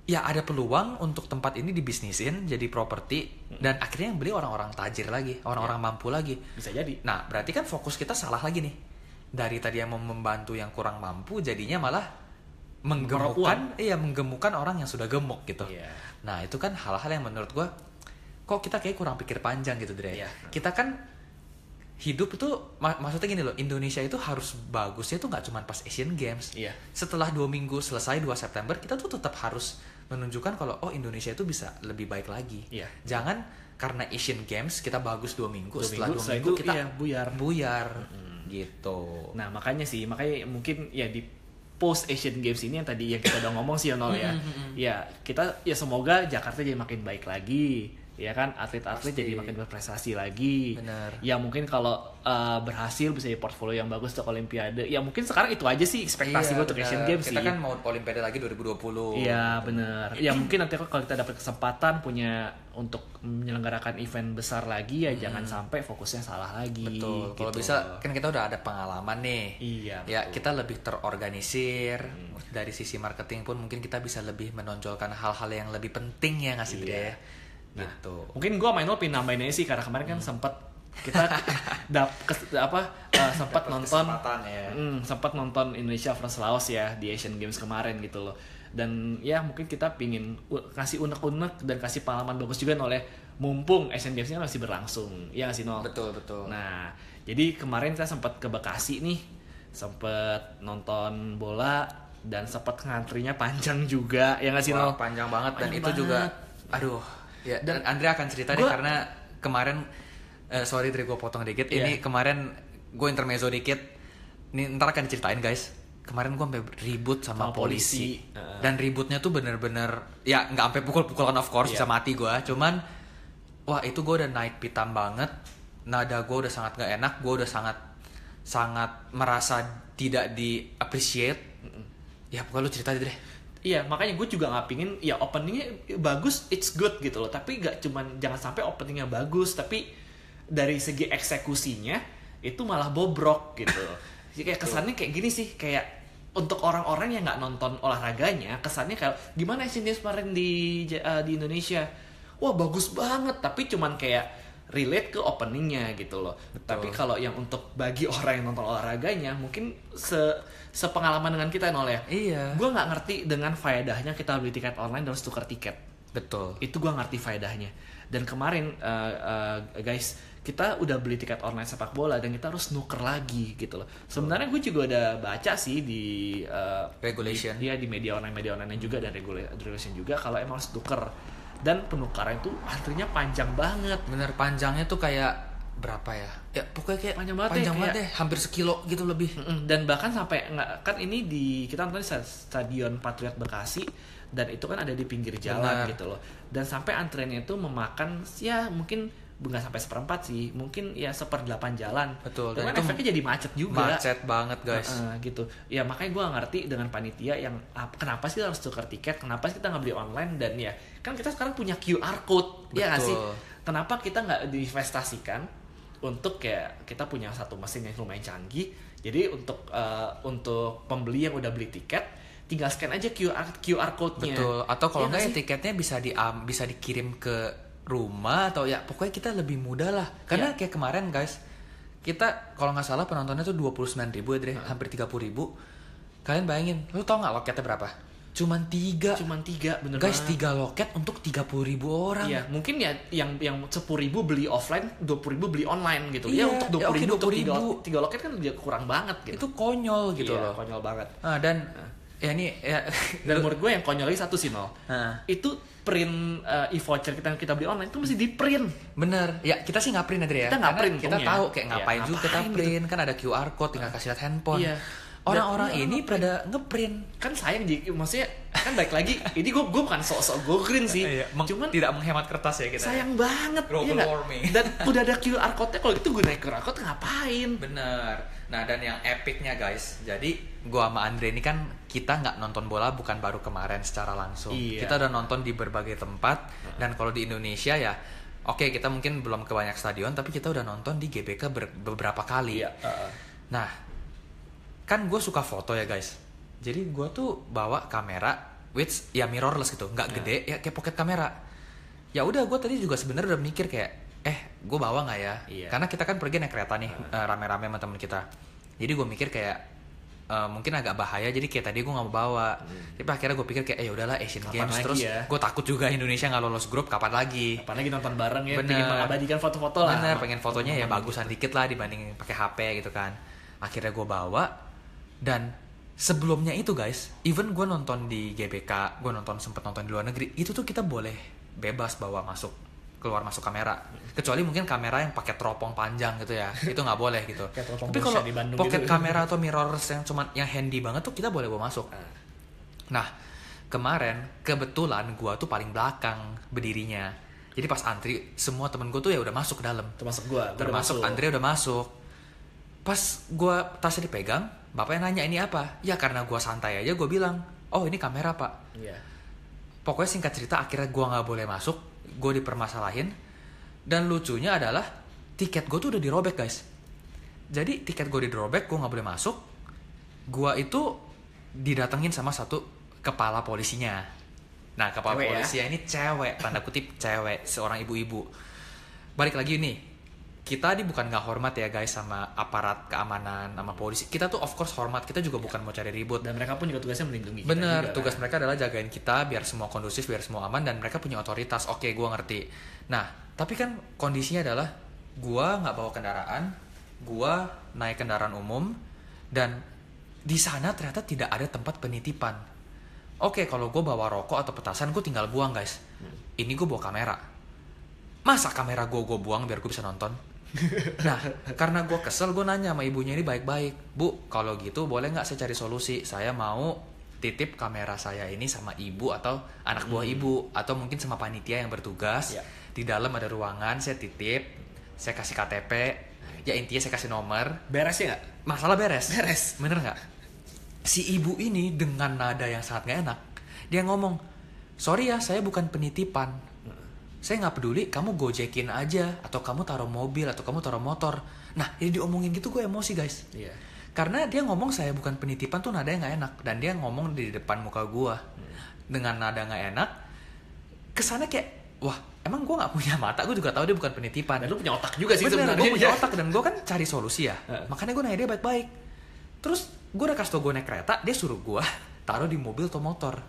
ya ada peluang untuk tempat ini dibisnisin jadi properti dan akhirnya yang beli orang-orang tajir lagi orang-orang mampu lagi Bisa jadi. Nah, berarti kan fokus kita salah lagi nih. Dari tadi yang mau membantu yang kurang mampu, jadinya malah menggemukkan, iya menggemukkan orang yang sudah gemuk gitu. Iya. Nah, itu kan hal-hal yang menurut gua kok kita kayak kurang pikir panjang gitu, Dre. Iya. Kita kan hidup itu mak- maksudnya gini loh, Indonesia itu harus bagusnya itu nggak cuma pas Asian Games. Iya. Setelah dua minggu selesai 2 September, kita tuh tetap harus menunjukkan kalau oh Indonesia itu bisa lebih baik lagi. Iya. Jangan karena Asian Games kita bagus dua minggu, Dua setelah minggu, dua minggu itu, kita iya, buyar. buyar gitu. Nah makanya sih makanya mungkin ya di post Asian Games ini yang tadi yang kita udah ngomong sih Yonol ya, ya kita ya semoga Jakarta jadi makin baik lagi, ya kan atlet-atlet Pasti. jadi makin berprestasi lagi. Bener. Ya mungkin kalau uh, berhasil bisa jadi portfolio yang bagus untuk Olimpiade. Ya mungkin sekarang itu aja sih ekspektasi Iya, gue untuk. Asian Games Kita sih. kan mau Olimpiade lagi 2020. Iya bener. Ya mungkin nanti kalau kita dapat kesempatan punya untuk menyelenggarakan event besar lagi ya jangan sampai fokusnya salah lagi. Hmm. Betul. Kalau gitu. bisa kan kita udah ada pengalaman nih. Iya. Ya, betul. kita lebih terorganisir. Dari sisi marketing pun mungkin kita bisa lebih menonjolkan hal-hal yang lebih penting ya ngasih Iya. Dre. Gitu. Mungkin gue main lo pin nambahin aja sih karena kemarin kan sempat kita dap kes- apa uh, sempat Dapat nonton ya. Hmm, sempat nonton Indonesia versus Laos ya di Asian Games kemarin gitu loh. Dan ya mungkin kita pingin kasih unek-unek dan kasih pengalaman bagus juga oleh mumpung Asian Games-nya masih berlangsung. Iya nggak sih Nol? Betul, betul. Nah, jadi kemarin kita sempat ke Bekasi nih, sempat nonton bola dan sempat ngantrinya panjang juga. Ya nggak sih Nol? panjang banget dan Panjang itu juga banget. aduh ya dan, Dan Andre akan cerita deh gua- karena kemarin eh, sorry Dre gue potong dikit. Iya. ini kemarin gue intermezzo dikit. Ini ntar akan diceritain guys. Kemarin gue sampai ribut sama, Sama polisi, polisi. Heeh. dan ributnya tuh bener-bener ya nggak sampai pukul-pukulan of course Iya. bisa mati gue cuman wah itu gue udah naik pitam banget. Nada gue udah sangat gak enak. Gue udah sangat sangat merasa tidak di appreciate ya pokoknya lu cerita aja deh Iya, makanya gue juga nggak pingin ya openingnya bagus, it's good gitu loh. Tapi nggak cuman jangan sampai openingnya bagus, tapi dari segi eksekusinya itu malah bobrok gitu. Jadi kayak kesannya kayak gini sih, kayak untuk orang-orang yang nggak nonton olahraganya, kesannya kayak gimana Asian Games kemarin di eh, di Indonesia, wah bagus banget, tapi cuman kayak relate ke openingnya gitu loh. Tapi kalau yang untuk bagi orang yang nonton olahraganya, mungkin se sepengalaman dengan kita nol ya? Iya. Gue nggak ngerti dengan faedahnya kita beli tiket online terus tukar tiket. Betul. Itu gue ngerti faedahnya. Dan kemarin uh, uh, guys kita udah beli tiket online sepak bola dan kita harus nuker lagi gitu loh. Sebenarnya gue juga udah baca sih di uh, Regulation. di, ya di media online media online juga dan regula- regulation juga kalau emang harus tuker dan penukaran itu antrinya panjang banget. Bener panjangnya tuh kayak berapa ya? Ya pokoknya kayak Panjang banget deh, panjang banget deh hampir sekilo gitu lebih. Dan bahkan sampai nggak kan ini di kita nonton di stadion Patriot Bekasi dan itu kan ada di pinggir jalan Benar. gitu loh. Dan sampai antreannya itu memakan ya mungkin nggak sampai seperempat sih mungkin ya seperdelapan jalan. Betul, dan efeknya jadi macet juga. macet banget guys. Heeh, gitu. Ya makanya gue ngerti dengan panitia yang kenapa sih harus tukar tiket kenapa sih kita nggak beli online dan ya kan kita sekarang punya QR code ya nggak sih? Betul. kenapa kita nggak diinvestasikan untuk kayak kita punya satu mesin yang lumayan canggih. Jadi untuk eh, untuk pembeli yang udah beli tiket tinggal scan aja QR QR code-nya. Betul. Atau kalau Iya nggak ya tiketnya bisa di bisa dikirim ke rumah atau ya pokoknya kita lebih mudah lah. Karena Iya. kayak kemarin guys, kita kalau nggak salah penontonnya tuh 29.000 ribu ya Dre, hampir 30 ribu. Kalian bayangin, lu tau nggak loketnya berapa? Cuman tiga. cuman tiga bener guys, banget. tiga loket untuk 30 ribu orang. Iya, mungkin ya yang yang sepuluh ribu beli offline, dua puluh ribu beli online gitu. ya Iya, untuk ya dua puluh oke, ribu, untuk 20.000. tiga, tiga loket kan dia kurang banget gitu. Itu konyol gitu Iya, loh. konyol banget. Nah, dan ya ini ya Dan menurut gue yang konyol lagi satu sih nol. Nah. Itu print eh, e-voucher kita yang kita beli online itu mesti di print. Bener, ya kita sih nggak print Adri ya. Kita nggak print Kita untungnya. tahu kayak Iya, ngapain juga kita ngapain gitu. print, kan ada QR code, tinggal kasih lihat handphone. Iya. Orang-orang Dan- ini pada ngeprint. Kan sayang jadi maksudnya kan baik lagi. ini gue gue bukan sok-sok go green sih. Iya, Cuman tidak menghemat kertas ya kita. sayang banget. Global iya nggak? warming. Dan udah ada QR code-nya kalau gitu gue naik QR code ngapain? Bener. Nah dan yang epicnya guys, jadi gua sama Andre ini kan kita nggak nonton bola bukan baru kemarin secara langsung. Iya. Kita udah nonton di berbagai tempat dan kalau di Indonesia ya, oke kita mungkin belum ke banyak stadion tapi kita udah nonton di GBK ber- beberapa kali. Iya. heeh. Nah, kan gue suka foto ya guys. Jadi gue tuh bawa kamera, which ya mirrorless gitu, nggak Ya. gede, ya kayak pocket kamera. Ya udah, gue tadi juga sebenarnya udah mikir kayak, eh, gue bawa nggak ya? Iya. Karena kita kan pergi naik kereta nih, eh, rame-rame sama temen kita. Jadi gue mikir kayak, eh, mungkin agak bahaya, jadi kayak tadi gue nggak mau bawa. Tapi akhirnya gue pikir kayak, eh udahlah Asian Hmm. Kapan Games, lagi terus ya? gue takut juga Indonesia nggak lolos grup, kapan lagi? Apalagi nonton bareng ya, Bener. pengen mengabadikan foto-foto lah. Bener, pengen fotonya ya bagusan dikit lah dibanding pakai HP gitu kan. Akhirnya gue bawa dan sebelumnya itu guys, even gue nonton di GBK, gue nonton sempet nonton di luar negeri, itu tuh kita boleh bebas bawa masuk keluar masuk kamera kecuali mungkin kamera yang pakai teropong panjang gitu ya itu nggak boleh gitu tapi kalau pocket gitu. kamera atau mirrorless yang cuman yang handy banget tuh kita boleh bawa masuk Ah. Nah, kemarin kebetulan gua tuh paling belakang berdirinya. Jadi pas antri, semua temen gue tuh ya udah masuk ke dalam. Termasuk gue, Termasuk Andre udah masuk. Pas gua tasnya dipegang, bapaknya nanya ini apa? Ya karena gua santai aja gua bilang, "Oh, ini kamera, Pak." Iya. Pokoknya singkat cerita akhirnya gua nggak boleh masuk, gue dipermasalahin. Dan lucunya adalah tiket gue tuh udah dirobek, guys. Jadi tiket gue dirobek, gue nggak boleh masuk. Gua itu didatengin sama satu kepala polisinya. Nah, kepala Cewek ya? polisinya ini cewek, tanda kutip cewek, seorang ibu-ibu. Balik lagi nih, kita ini bukan nggak hormat ya guys sama aparat keamanan, sama polisi. Kita tuh of course hormat, kita juga bukan mau cari ribut. Dan mereka pun juga tugasnya melindungi kita Bener, juga, tugas kan? mereka adalah jagain kita biar semua kondusif, biar semua aman dan mereka punya otoritas. Oke, gua ngerti. Nah, tapi kan kondisinya adalah gua nggak bawa kendaraan, gua naik kendaraan umum dan di sana ternyata tidak ada tempat penitipan. Oke, kalau gue bawa rokok atau petasan, gue tinggal buang guys. Ini gue bawa kamera. Masa kamera gue gue buang biar gue bisa nonton? Nah karena gue kesel gue nanya sama ibunya ini baik-baik. Bu kalau gitu boleh nggak saya cari solusi? Saya mau titip kamera saya ini sama ibu atau anak buah ibu atau mungkin sama panitia yang bertugas. Ya. di dalam ada ruangan saya titip saya kasih KTP ya intinya saya kasih nomor. Beres ya nggak? masalah beres. Beres. bener nggak? Si ibu ini dengan nada yang sangat gak enak dia ngomong sorry ya saya bukan penitipan saya nggak peduli kamu gojekin aja atau kamu taruh mobil atau kamu taruh motor nah ini diomongin gitu gue emosi guys Iya. karena dia ngomong saya bukan penitipan tuh nada yang nggak enak dan dia ngomong di depan muka gue dengan nada nggak enak kesannya kayak wah emang gue nggak punya mata gue juga tahu dia bukan penitipan Dan lu punya otak juga sih sebenarnya. gue punya otak dan gue kan cari solusi ya. Makanya gue nanya dia baik-baik. Terus gue udah kasih tau gue naik kereta, dia suruh gue taruh di mobil atau motor.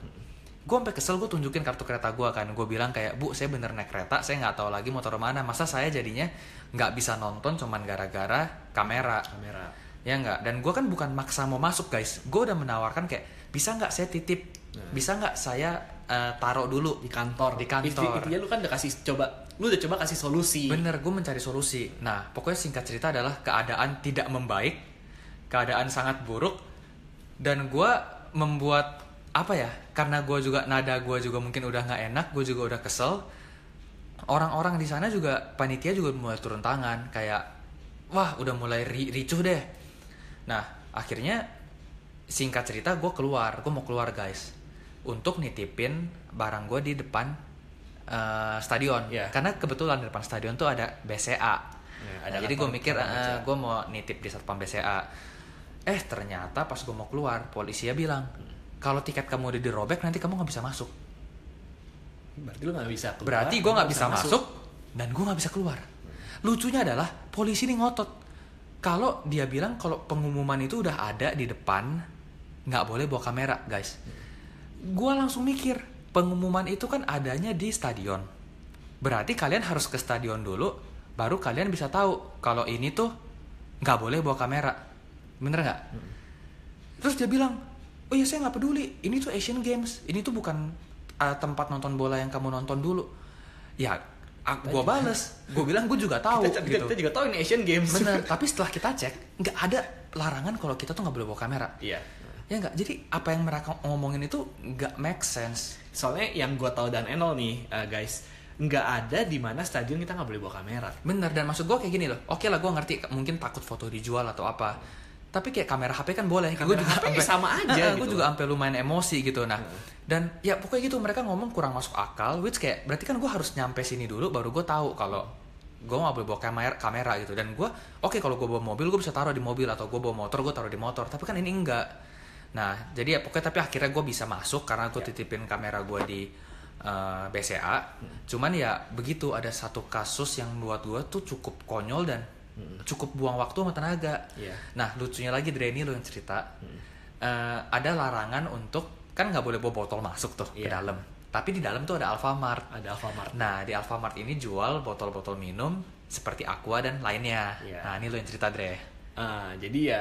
Gue sampai kesel gue tunjukin kartu kereta gue kan. Gue bilang kayak bu saya bener naik kereta, saya nggak tahu lagi motor mana. Masa saya jadinya nggak bisa nonton cuman gara-gara kamera. Kamera. Ya nggak. Dan gue kan bukan maksa mau masuk guys. Gue udah menawarkan kayak bisa nggak saya titip, bisa nggak saya eh, taruh dulu Di kantor. Di kantor. Inti- Intinya lu kan udah kasih coba, lu udah coba kasih solusi. Bener, gue mencari solusi. Nah, pokoknya singkat cerita adalah keadaan tidak membaik, keadaan sangat buruk, dan gue membuat apa ya? Karena gue juga nada gue juga mungkin udah nggak enak, gue juga udah kesel. Orang-orang di sana juga panitia juga mulai turun tangan, kayak wah udah mulai ri- ricuh deh. Nah, akhirnya singkat cerita gue keluar, gue mau keluar guys, untuk nitipin barang gue di depan eh, stadion. Iya. Karena kebetulan di depan stadion tuh ada BCA. Ya, Nah, ada jadi gue mikir kantor BCA. gue mau nitip di satpam BCA. Eh ternyata pas gue mau keluar, polisi bilang kalau tiket kamu udah dirobek nanti kamu nggak bisa masuk. Berarti lu nggak bisa keluar. Berarti gue nggak bisa masuk dan gue nggak bisa keluar. Lucunya adalah polisi ini ngotot. Kalau dia bilang kalau pengumuman itu udah ada di depan, nggak boleh bawa kamera, guys. Gue langsung mikir, pengumuman itu kan adanya di stadion. Berarti kalian harus ke stadion dulu, baru kalian bisa tahu kalau ini tuh nggak boleh bawa kamera. Bener nggak? Terus dia bilang, oh iya saya nggak peduli, ini tuh Asian Games, ini tuh bukan uh, tempat nonton bola yang kamu nonton dulu. Ya, ah, gua bales, gue bilang gue juga tahu Kita, gitu. kita juga tahu ini Asian Games. Bener, tapi setelah kita cek, nggak ada larangan kalau kita tuh nggak boleh bawa kamera. Iya. Ya nggak, jadi apa yang mereka ngomongin itu nggak make sense. Soalnya yang gue tahu dan Enol nih, uh, guys, nggak ada di mana stadion kita nggak boleh bawa kamera. Bener, dan maksud gue kayak gini loh. Oke lah, gue ngerti mungkin takut foto dijual atau apa. Tapi kayak kamera HP kan boleh. Gue Kamera HP sama aja Gue gitu. juga sampai lumayan emosi gitu. Nah, dan ya pokoknya gitu mereka ngomong kurang masuk akal. Which kayak berarti kan gue harus nyampe sini dulu baru gue tahu kalau gue nggak boleh bawa kamera kamera gitu. Dan gue oke kalau gue bawa mobil gue bisa taruh di mobil atau gue bawa motor gue taruh di motor. Tapi kan ini enggak. Nah, jadi ya pokoknya tapi akhirnya gue bisa masuk karena gue titipin kamera gue di uh, BCA. Cuman ya begitu ada satu kasus yang buat gue tuh cukup konyol dan cukup buang waktu sama tenaga. Iya. Nah lucunya lagi Dre ini lo yang cerita Eh, ada larangan untuk kan nggak boleh bawa botol masuk tuh ke Iya. dalam. Tapi di dalam tuh ada Alfamart. Ada Alfamart. Nah di Alfamart ini jual botol-botol minum seperti Aqua dan lainnya. Iya. Nah ini lo yang cerita Dre. Ah, jadi ya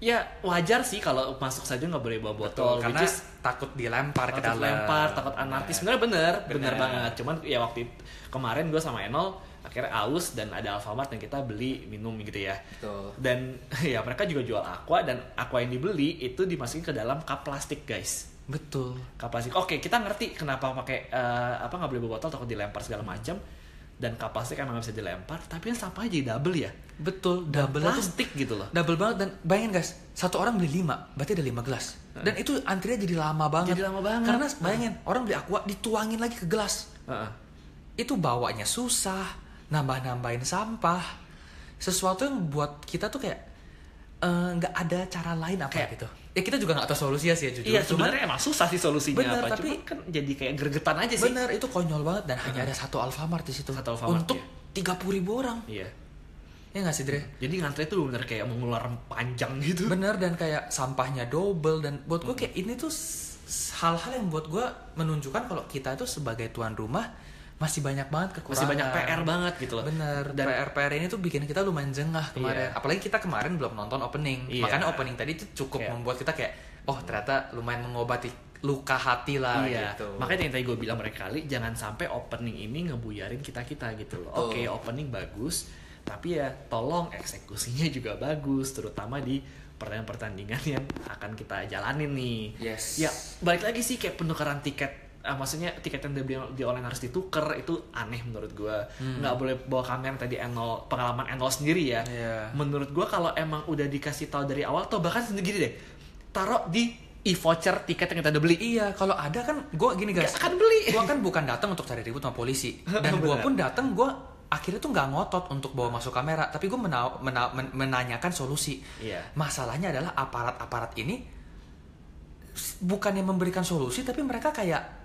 ya wajar sih kalau masuk saja nggak boleh bawa botol karena which is takut dilempar ke takut dalam. lempar takut anarkis sebenarnya bener, bener Bener. banget cuman ya waktu it- kemarin gue sama Enol akhirnya aus dan ada Alfamart yang kita beli minum gitu ya Betul. dan ya mereka juga jual aqua dan aqua yang dibeli itu dimasukin ke dalam cup plastik guys Betul. cup plastik oke kita ngerti kenapa pakai eh, apa nggak boleh botol takut dilempar segala macam dan cup plastik emang nggak bisa dilempar tapi kan sampahnya jadi double ya Betul. Double plastik gitu loh double banget dan bayangin guys satu orang beli lima berarti ada lima gelas dan itu antrinya jadi lama banget Jadi lama banget. karena bayangin orang beli aqua dituangin lagi ke gelas Heeh. itu bawanya susah nambah nambahin sampah sesuatu yang buat kita tuh kayak eh, nggak ada cara lain apa Kayak- gitu ya kita juga nggak tahu solusinya sih ya jujur Iya sebenarnya emang susah sih solusinya Bener, apa. tapi- Cuma kan jadi kayak gregetan aja sih. bener itu konyol banget dan hanya ada satu Alfamart di situ Satu Alfamart, untuk iya. tiga puluh ribu orang Iya. ya nggak sih Dre Jadi ngantri tuh bener kayak mengular panjang gitu. bener dan kayak sampahnya double dan buat gue kayak ini tuh hal-hal yang buat gue menunjukkan kalau kita itu sebagai tuan rumah masih banyak banget kekurangan Masih banyak PR banget gitu loh. Bener, Dan PR PR ini tuh bikin kita lumayan jengah kemarin. Iya. Apalagi kita kemarin belum nonton opening. Iya. Makanya opening tadi tuh cukup Kayak- membuat kita kayak, oh ternyata lumayan mengobati luka hati lah iya. gitu. Makanya yang tadi gue bilang berkali jangan sampai opening ini ngebuyarin kita kita gitu loh. Oke opening bagus, tapi ya tolong eksekusinya juga bagus terutama di pertandingan-pertandingan yang akan kita jalanin nih Yes. ya balik lagi sih kayak penukaran tiket ah, maksudnya tiket yang dibeli di online harus ditukar itu aneh menurut gua nggak boleh bawa kamera tadi N0 pengalaman N0 sendiri ya Iya. menurut gua kalau emang udah dikasih tahu dari awal atau bahkan sendiri deh taruh di e-voucher tiket yang kita udah beli Iya, kalau ada kan gue gini guys. Gak akan beli. Gue kan bukan datang untuk cari ribut sama polisi. Dan gue pun datang gue akhirnya tuh nggak ngotot untuk bawa masuk kamera, tapi gue mena- mena- men- menanyakan solusi. Iya. Masalahnya adalah aparat-aparat ini bukannya memberikan solusi, tapi mereka kayak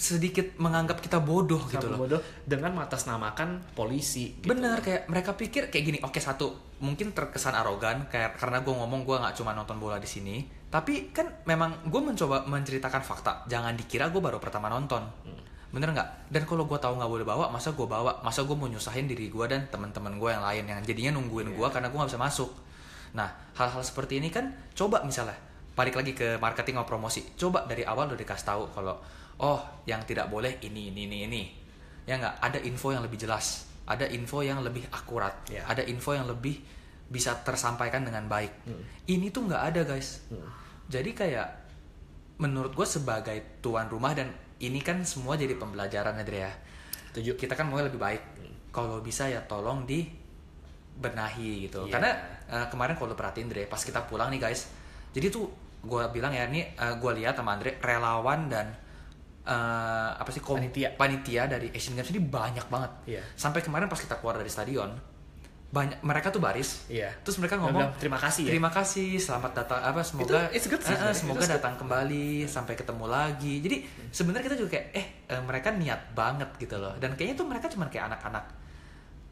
sedikit menganggap kita bodoh gitu Sama loh. bodoh dengan mengatasnamakan polisi gitu. Bener kayak mereka pikir kayak gini. Oke satu mungkin terkesan arogan kayak karena gue ngomong gue nggak cuma nonton bola di sini. Tapi kan memang gue mencoba menceritakan fakta. Jangan dikira gue baru pertama nonton. Bener nggak? Dan kalau gue tahu nggak boleh bawa, masa gue bawa? Masa gue mau nyusahin diri gue dan teman-teman gue yang lain yang jadinya nungguin gue karena gue nggak bisa masuk. Nah hal-hal seperti ini kan coba misalnya balik lagi ke marketing atau promosi. Coba dari awal udah dikasih tahu kalau oh yang tidak boleh ini ini ini ini. Ya nggak? Ada info yang lebih jelas. Ada info yang lebih akurat. Ya. ada info yang lebih bisa tersampaikan dengan baik. Hmm. ini tuh nggak ada guys. Jadi kayak menurut gue sebagai tuan rumah dan ini kan semua jadi pembelajaran Adria Setuju. kita kan mau lebih baik. Kalau bisa ya tolong di benahi gitu. Iya. karena eh, kemarin kalau perhatiin Dre pas kita pulang nih guys. Jadi tuh gue bilang ya ini gue lihat sama Andre relawan dan eh, apa sih Panitia. panitia dari Asian Games ini banyak banget Iya. sampai kemarin pas kita keluar dari stadion banyak mereka tuh baris Iya. terus mereka ngomong bilang, "Terima kasih ya." terima kasih selamat datang apa semoga Itu- good Eh, eh, sebenarnya. semoga Itu good. datang kembali sampai ketemu lagi jadi sebenarnya kita juga kayak eh eh, mereka niat banget gitu loh dan kayaknya tuh mereka cuma kayak anak-anak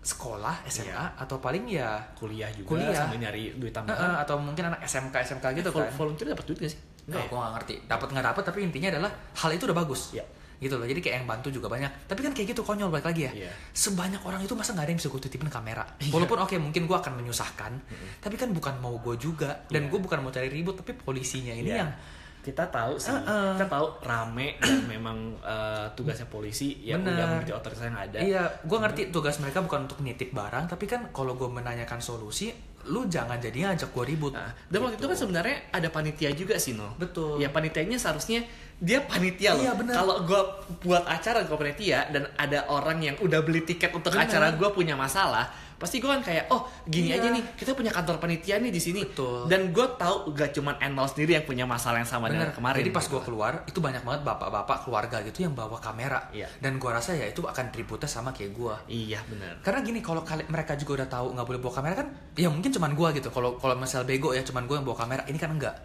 sekolah SMA Iya. atau paling ya kuliah juga Kuliah. sambil nyari duit eh, tambahan eh, atau mungkin anak SMK SMK gitu Vol- kan volunteer dapat duit gak sih Nggak, ya? gue gak ngerti. Dapat nggak dapat, tapi intinya adalah hal itu udah bagus. Iya. Gitu loh. Jadi kayak yang bantu juga banyak. Tapi kan kayak gitu konyol balik lagi ya. Iya. Sebanyak orang itu masa nggak ada yang bisa gue titipin kamera. Walaupun oke mungkin gue akan menyusahkan, tapi kan bukan mau gue juga. Dan Iya. gue bukan mau cari ribut, tapi polisinya ini Iya. yang kita tahu sih Uh-uh. kita tahu rame dan memang eh, tugasnya polisi yang Bener. udah mengerti otoritas yang ada Iya, gue ngerti tugas mereka bukan untuk nitip barang, tapi kan kalau gue menanyakan solusi, lu jangan jadi ngajak gue ribut. Nah, dan waktu itu kan sebenarnya ada panitia juga sih no. Betul. Ya panitianya seharusnya dia panitia loh. Iya, benar. Kalau gue buat acara gue panitia dan ada orang yang udah beli tiket untuk Benar. acara gue punya masalah, pasti gue kan kayak oh gini Iya. aja nih kita punya kantor panitia nih di sini. Betul. Dan gue tahu gak cuman Enol sendiri yang punya masalah yang sama Bener. dengan kemarin. Jadi pas gitu. gue keluar itu banyak banget bapak-bapak keluarga gitu yang bawa kamera. Iya. Dan gue rasa ya itu akan ributnya sama kayak gue. Iya benar. Karena gini kalau kali mereka juga udah tahu nggak boleh bawa kamera kan, ya mungkin cuman gue gitu. Kalau kalau misal bego ya cuman gue yang bawa kamera. Ini kan enggak.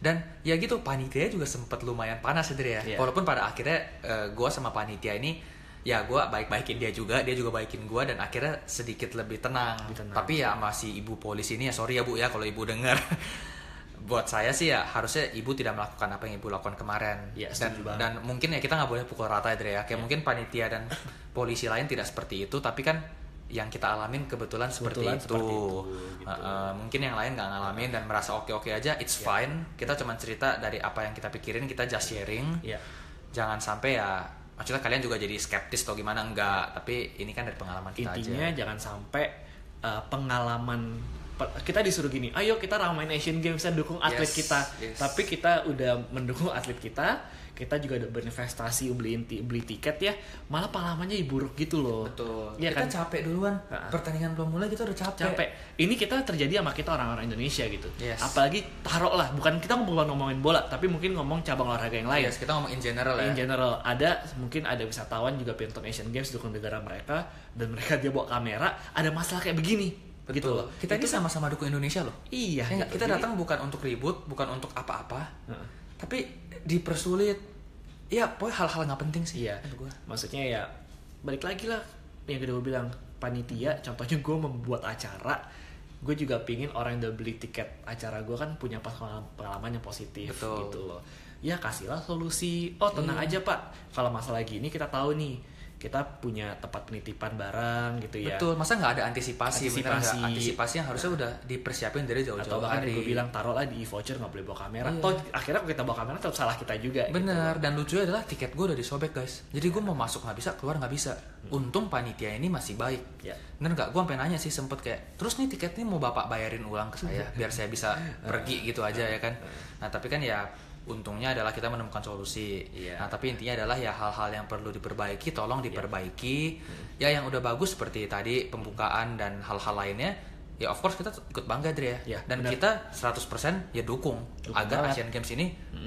Dan ya gitu panitia juga sempet lumayan panas Dre ya. Iya. Walaupun pada akhirnya gue sama panitia ini ya gue baik-baikin dia juga, dia juga baikin gue dan akhirnya sedikit lebih tenang. Lebih tenang. Tapi ya masih ibu polisi ini ya sorry ya bu ya kalau ibu dengar. Buat saya sih ya harusnya ibu tidak melakukan apa yang ibu lakukan kemarin. Iya, dan, banget. dan mungkin ya kita nggak boleh pukul rata ya Dre ya. Kayak mungkin panitia dan polisi lain tidak seperti itu, tapi kan yang kita alamin kebetulan, Kebetulan seperti itu. seperti itu, gitu. Uh, uh, mungkin yang lain nggak ngalamin dan merasa oke oke aja, it's fine. Kita cuma cerita dari apa yang kita pikirin, kita just sharing. Iya. Jangan sampai ya, maksudnya kalian juga jadi skeptis atau gimana enggak. Tapi ini kan dari pengalaman kita intinya aja. jangan sampai uh, pengalaman pe- kita disuruh gini ayo kita ramein Asian Games dan dukung atlet Yes, kita yes. tapi kita udah mendukung atlet kita kita juga udah berinvestasi beli beli tiket ya malah pengalamannya buruk gitu loh Betul. Iya kita kan capek duluan. Ha-ha. Pertandingan belum mulai kita udah capek. capek ini kita terjadi sama kita orang-orang Indonesia gitu Yes. apalagi taruh lah bukan kita bukan ngomongin bola tapi mungkin ngomong cabang olahraga yang lain Yes, kita ngomong in general ya. in general ada mungkin ada wisatawan juga penonton Asian Games dukung negara mereka dan mereka dia bawa kamera ada masalah kayak begini gitu Betul. loh Kita ini Itu kan- sama-sama dukung Indonesia loh. iya Ya gitu. kita Jadi- datang bukan untuk ribut, bukan untuk apa-apa, Heeh. Tapi dipersulit. Ya, pokoknya hal-hal nggak penting sih. Iya, gua. maksudnya ya balik lagi lah yang kedua bilang panitia. Contohnya gue membuat acara, gue juga pingin orang yang udah beli tiket acara gue kan punya pengalaman yang positif Betul. gitu loh. Ya kasihlah solusi. Oh tenang Iya. aja pak, kalau masalah gini kita tahu nih kita punya tempat penitipan barang gitu ya Betul, masa nggak ada antisipasi? Antisipasi. Antisipasi yang harusnya udah dipersiapin dari atau jauh-jauh bahkan hari. gue bilang taruhlah di voucher nggak boleh bawa kamera Iya. toh akhirnya kita bawa kamera tetap salah kita juga gitu. Bener, dan lucunya adalah tiket gue udah disobek guys. Jadi gue mau masuk nggak bisa, keluar nggak bisa. Untung panitia ini masih baik. Ya. Bener nggak? Gue sampai nanya sih sempet kayak, terus nih tiketnya mau bapak bayarin ulang ke saya, biar saya bisa pergi gitu aja ya kan. Nah tapi kan ya untungnya adalah kita menemukan solusi. Iya. Nah tapi intinya adalah ya hal-hal yang perlu diperbaiki, tolong diperbaiki. Ya yang udah bagus seperti tadi pembukaan dan hal-hal lainnya. Ya of course kita ikut bangga Dre ya. Ya, dan benar. kita 100% ya dukung, Dukung agar banget. Asian Games ini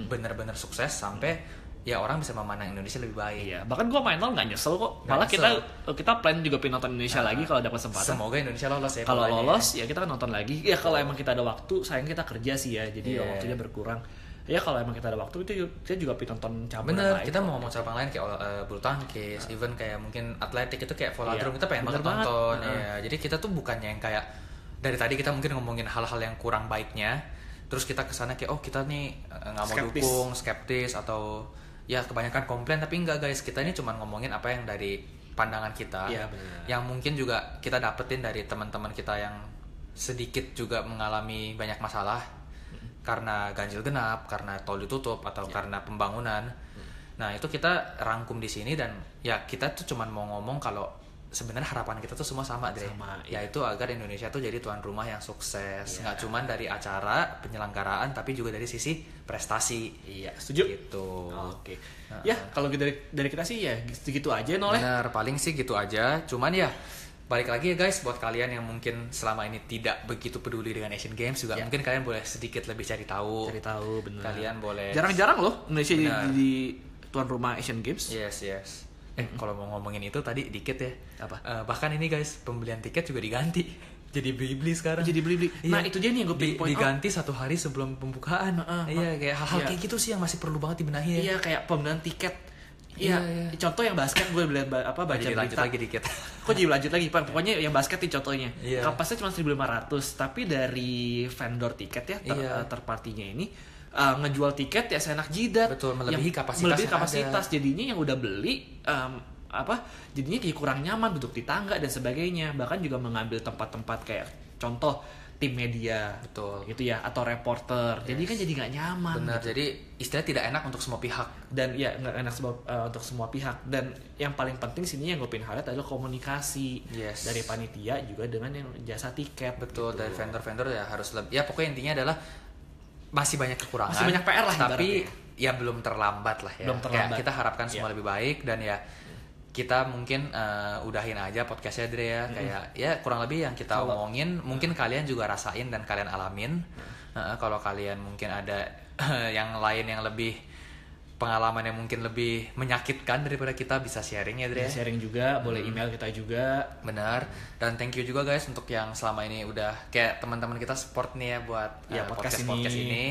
benar-benar sukses sampai ya orang bisa memandang Indonesia lebih baik. Iya, bahkan gue main nol nggak nyesel kok. Nggak Malah kita nyesel. kita plan juga pengen nonton Indonesia Nah, lagi kalau ada kesempatan. Semoga Indonesia lolos ya. Kalau lolos ya kita kan nonton lagi. Ya kalau emang kita ada waktu, sayang kita kerja sih ya, jadi Iya. waktunya berkurang. Ya kalau emang kita ada waktu itu kita juga pengen nonton cabang Bener, lain. kita mau ngomong cabang lain kayak uh, bulu tangkis, even kayak mungkin atletik itu kayak Iya, volodrome kita pengen banget nonton ya. Jadi kita tuh bukannya yang kayak dari tadi kita mungkin ngomongin hal-hal yang kurang baiknya, terus kita ke sana kayak oh kita nih uh, nggak mau Skeptis. dukung, skeptis atau ya kebanyakan komplain tapi enggak guys kita ini cuma ngomongin apa yang dari pandangan kita, Iya, bener. yang mungkin juga kita dapetin dari teman-teman kita yang sedikit juga mengalami banyak masalah karena ganjil genap, karena tol ditutup atau Ya. karena pembangunan. Nah, itu kita rangkum di sini dan ya kita tuh cuman mau ngomong kalau sebenarnya harapan kita tuh semua sama, Dre. Sama, iya. Yaitu agar Indonesia tuh jadi tuan rumah yang sukses. Iya. Nggak cuman dari acara, penyelenggaraan tapi juga dari sisi prestasi. Iya, setuju. Gitu. Oke. Ya, kalau gitu dari dari kita sih ya segitu aja noleh. Benar, paling sih gitu aja. Cuman ya balik lagi ya guys buat kalian yang mungkin selama ini tidak begitu peduli dengan Asian Games juga Ya. mungkin kalian boleh sedikit lebih cari tahu. Cari tahu bener. Kalian boleh Jarang-jarang loh Indonesia di, Benar. di tuan rumah Asian Games. Yes, yes. Eh, kalau mau ngomongin itu tadi dikit ya. Apa? Eh, bahkan ini guys, pembelian tiket juga diganti. Jadi beli-beli sekarang. Jadi beli-beli. Nah, itu dia nih yang gue Di- point out. diganti satu hari sebelum pembukaan. Heeh, iya, kayak hal-hal iya. kayak gitu sih yang masih perlu banget dibenahi ya. Iya kayak pembelian tiket. Iya, Iya, iya. contoh yang basket gue lihat ba- apa baca Jadi lanjut berita. lagi dikit. Kok jadi lanjut lagi, Pak? Pokoknya yang basket nih contohnya. Iya. Kapasnya cuma 1.500, tapi dari vendor tiket ya, ter, Iya. third party-nya ini uh, ngejual tiket ya seenak jidat. Betul, melebihi Yang- kapasitas Melebihi yang kapasitas. Jadinya yang udah beli um, apa? Jadinya kayak kurang nyaman duduk di tangga dan sebagainya. Bahkan juga mengambil tempat-tempat kayak contoh tim media Betul. gitu ya atau reporter jadi kan jadi nggak nyaman Benar, gitu. jadi istilahnya tidak enak untuk semua pihak. dan ya nggak enak sebab eh, untuk semua pihak dan yang paling penting sini yang gue pengen highlight adalah komunikasi Yes. dari panitia juga dengan yang jasa tiket Betul, gitu. dari vendor-vendor ya harus lebih. Ya pokoknya intinya adalah masih banyak kekurangan. Masih banyak PR lah Tapi ibaratnya. ya belum terlambat lah ya. Belum Kayak terlambat. kita harapkan semua Iya. lebih baik dan ya kita mungkin eh, udahin aja podcastnya Dre ya. Kayak ya kurang lebih yang kita Kalau- omongin mungkin kalian juga rasain dan kalian alamin. Eh, kalau kalian mungkin ada yang lain yang lebih pengalaman yang mungkin lebih menyakitkan daripada kita bisa sharing ya Dre Bisa sharing juga boleh email kita juga Benar. Dan thank you juga guys untuk yang selama ini udah kayak teman-teman kita support nih ya buat Ya, eh, podcast podcast ini. ini.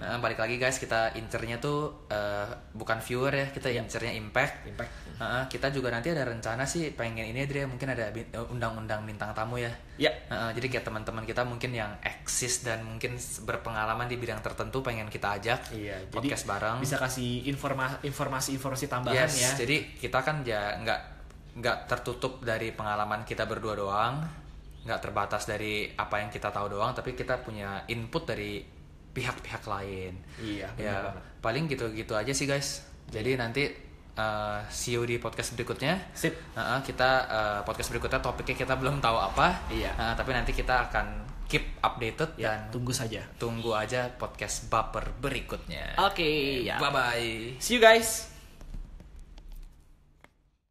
Nah, balik lagi guys, kita incernya tuh eh, bukan viewer ya, kita incernya impact. impact Nah, kita juga nanti ada rencana sih pengen ini Dre mungkin ada undang-undang bintang tamu ya. ya Nah, jadi kayak teman-teman kita mungkin yang eksis dan mungkin berpengalaman di bidang tertentu pengen kita ajak jadi podcast bareng. bisa kasih informa informasi informasi tambahan Yes, ya jadi kita kan ya nggak nggak tertutup dari pengalaman kita berdua doang, nggak terbatas dari apa yang kita tahu doang, tapi kita punya input dari pihak-pihak lain. iya benar Ya banget. paling gitu-gitu aja sih guys. Jadi nanti uh, see you di podcast berikutnya. sip Nah, kita uh, podcast berikutnya topiknya kita belum tahu apa. Iya. Nah, tapi nanti kita akan keep updated ya dan tunggu saja tunggu aja podcast baper berikutnya. oke ya Bye bye. see you guys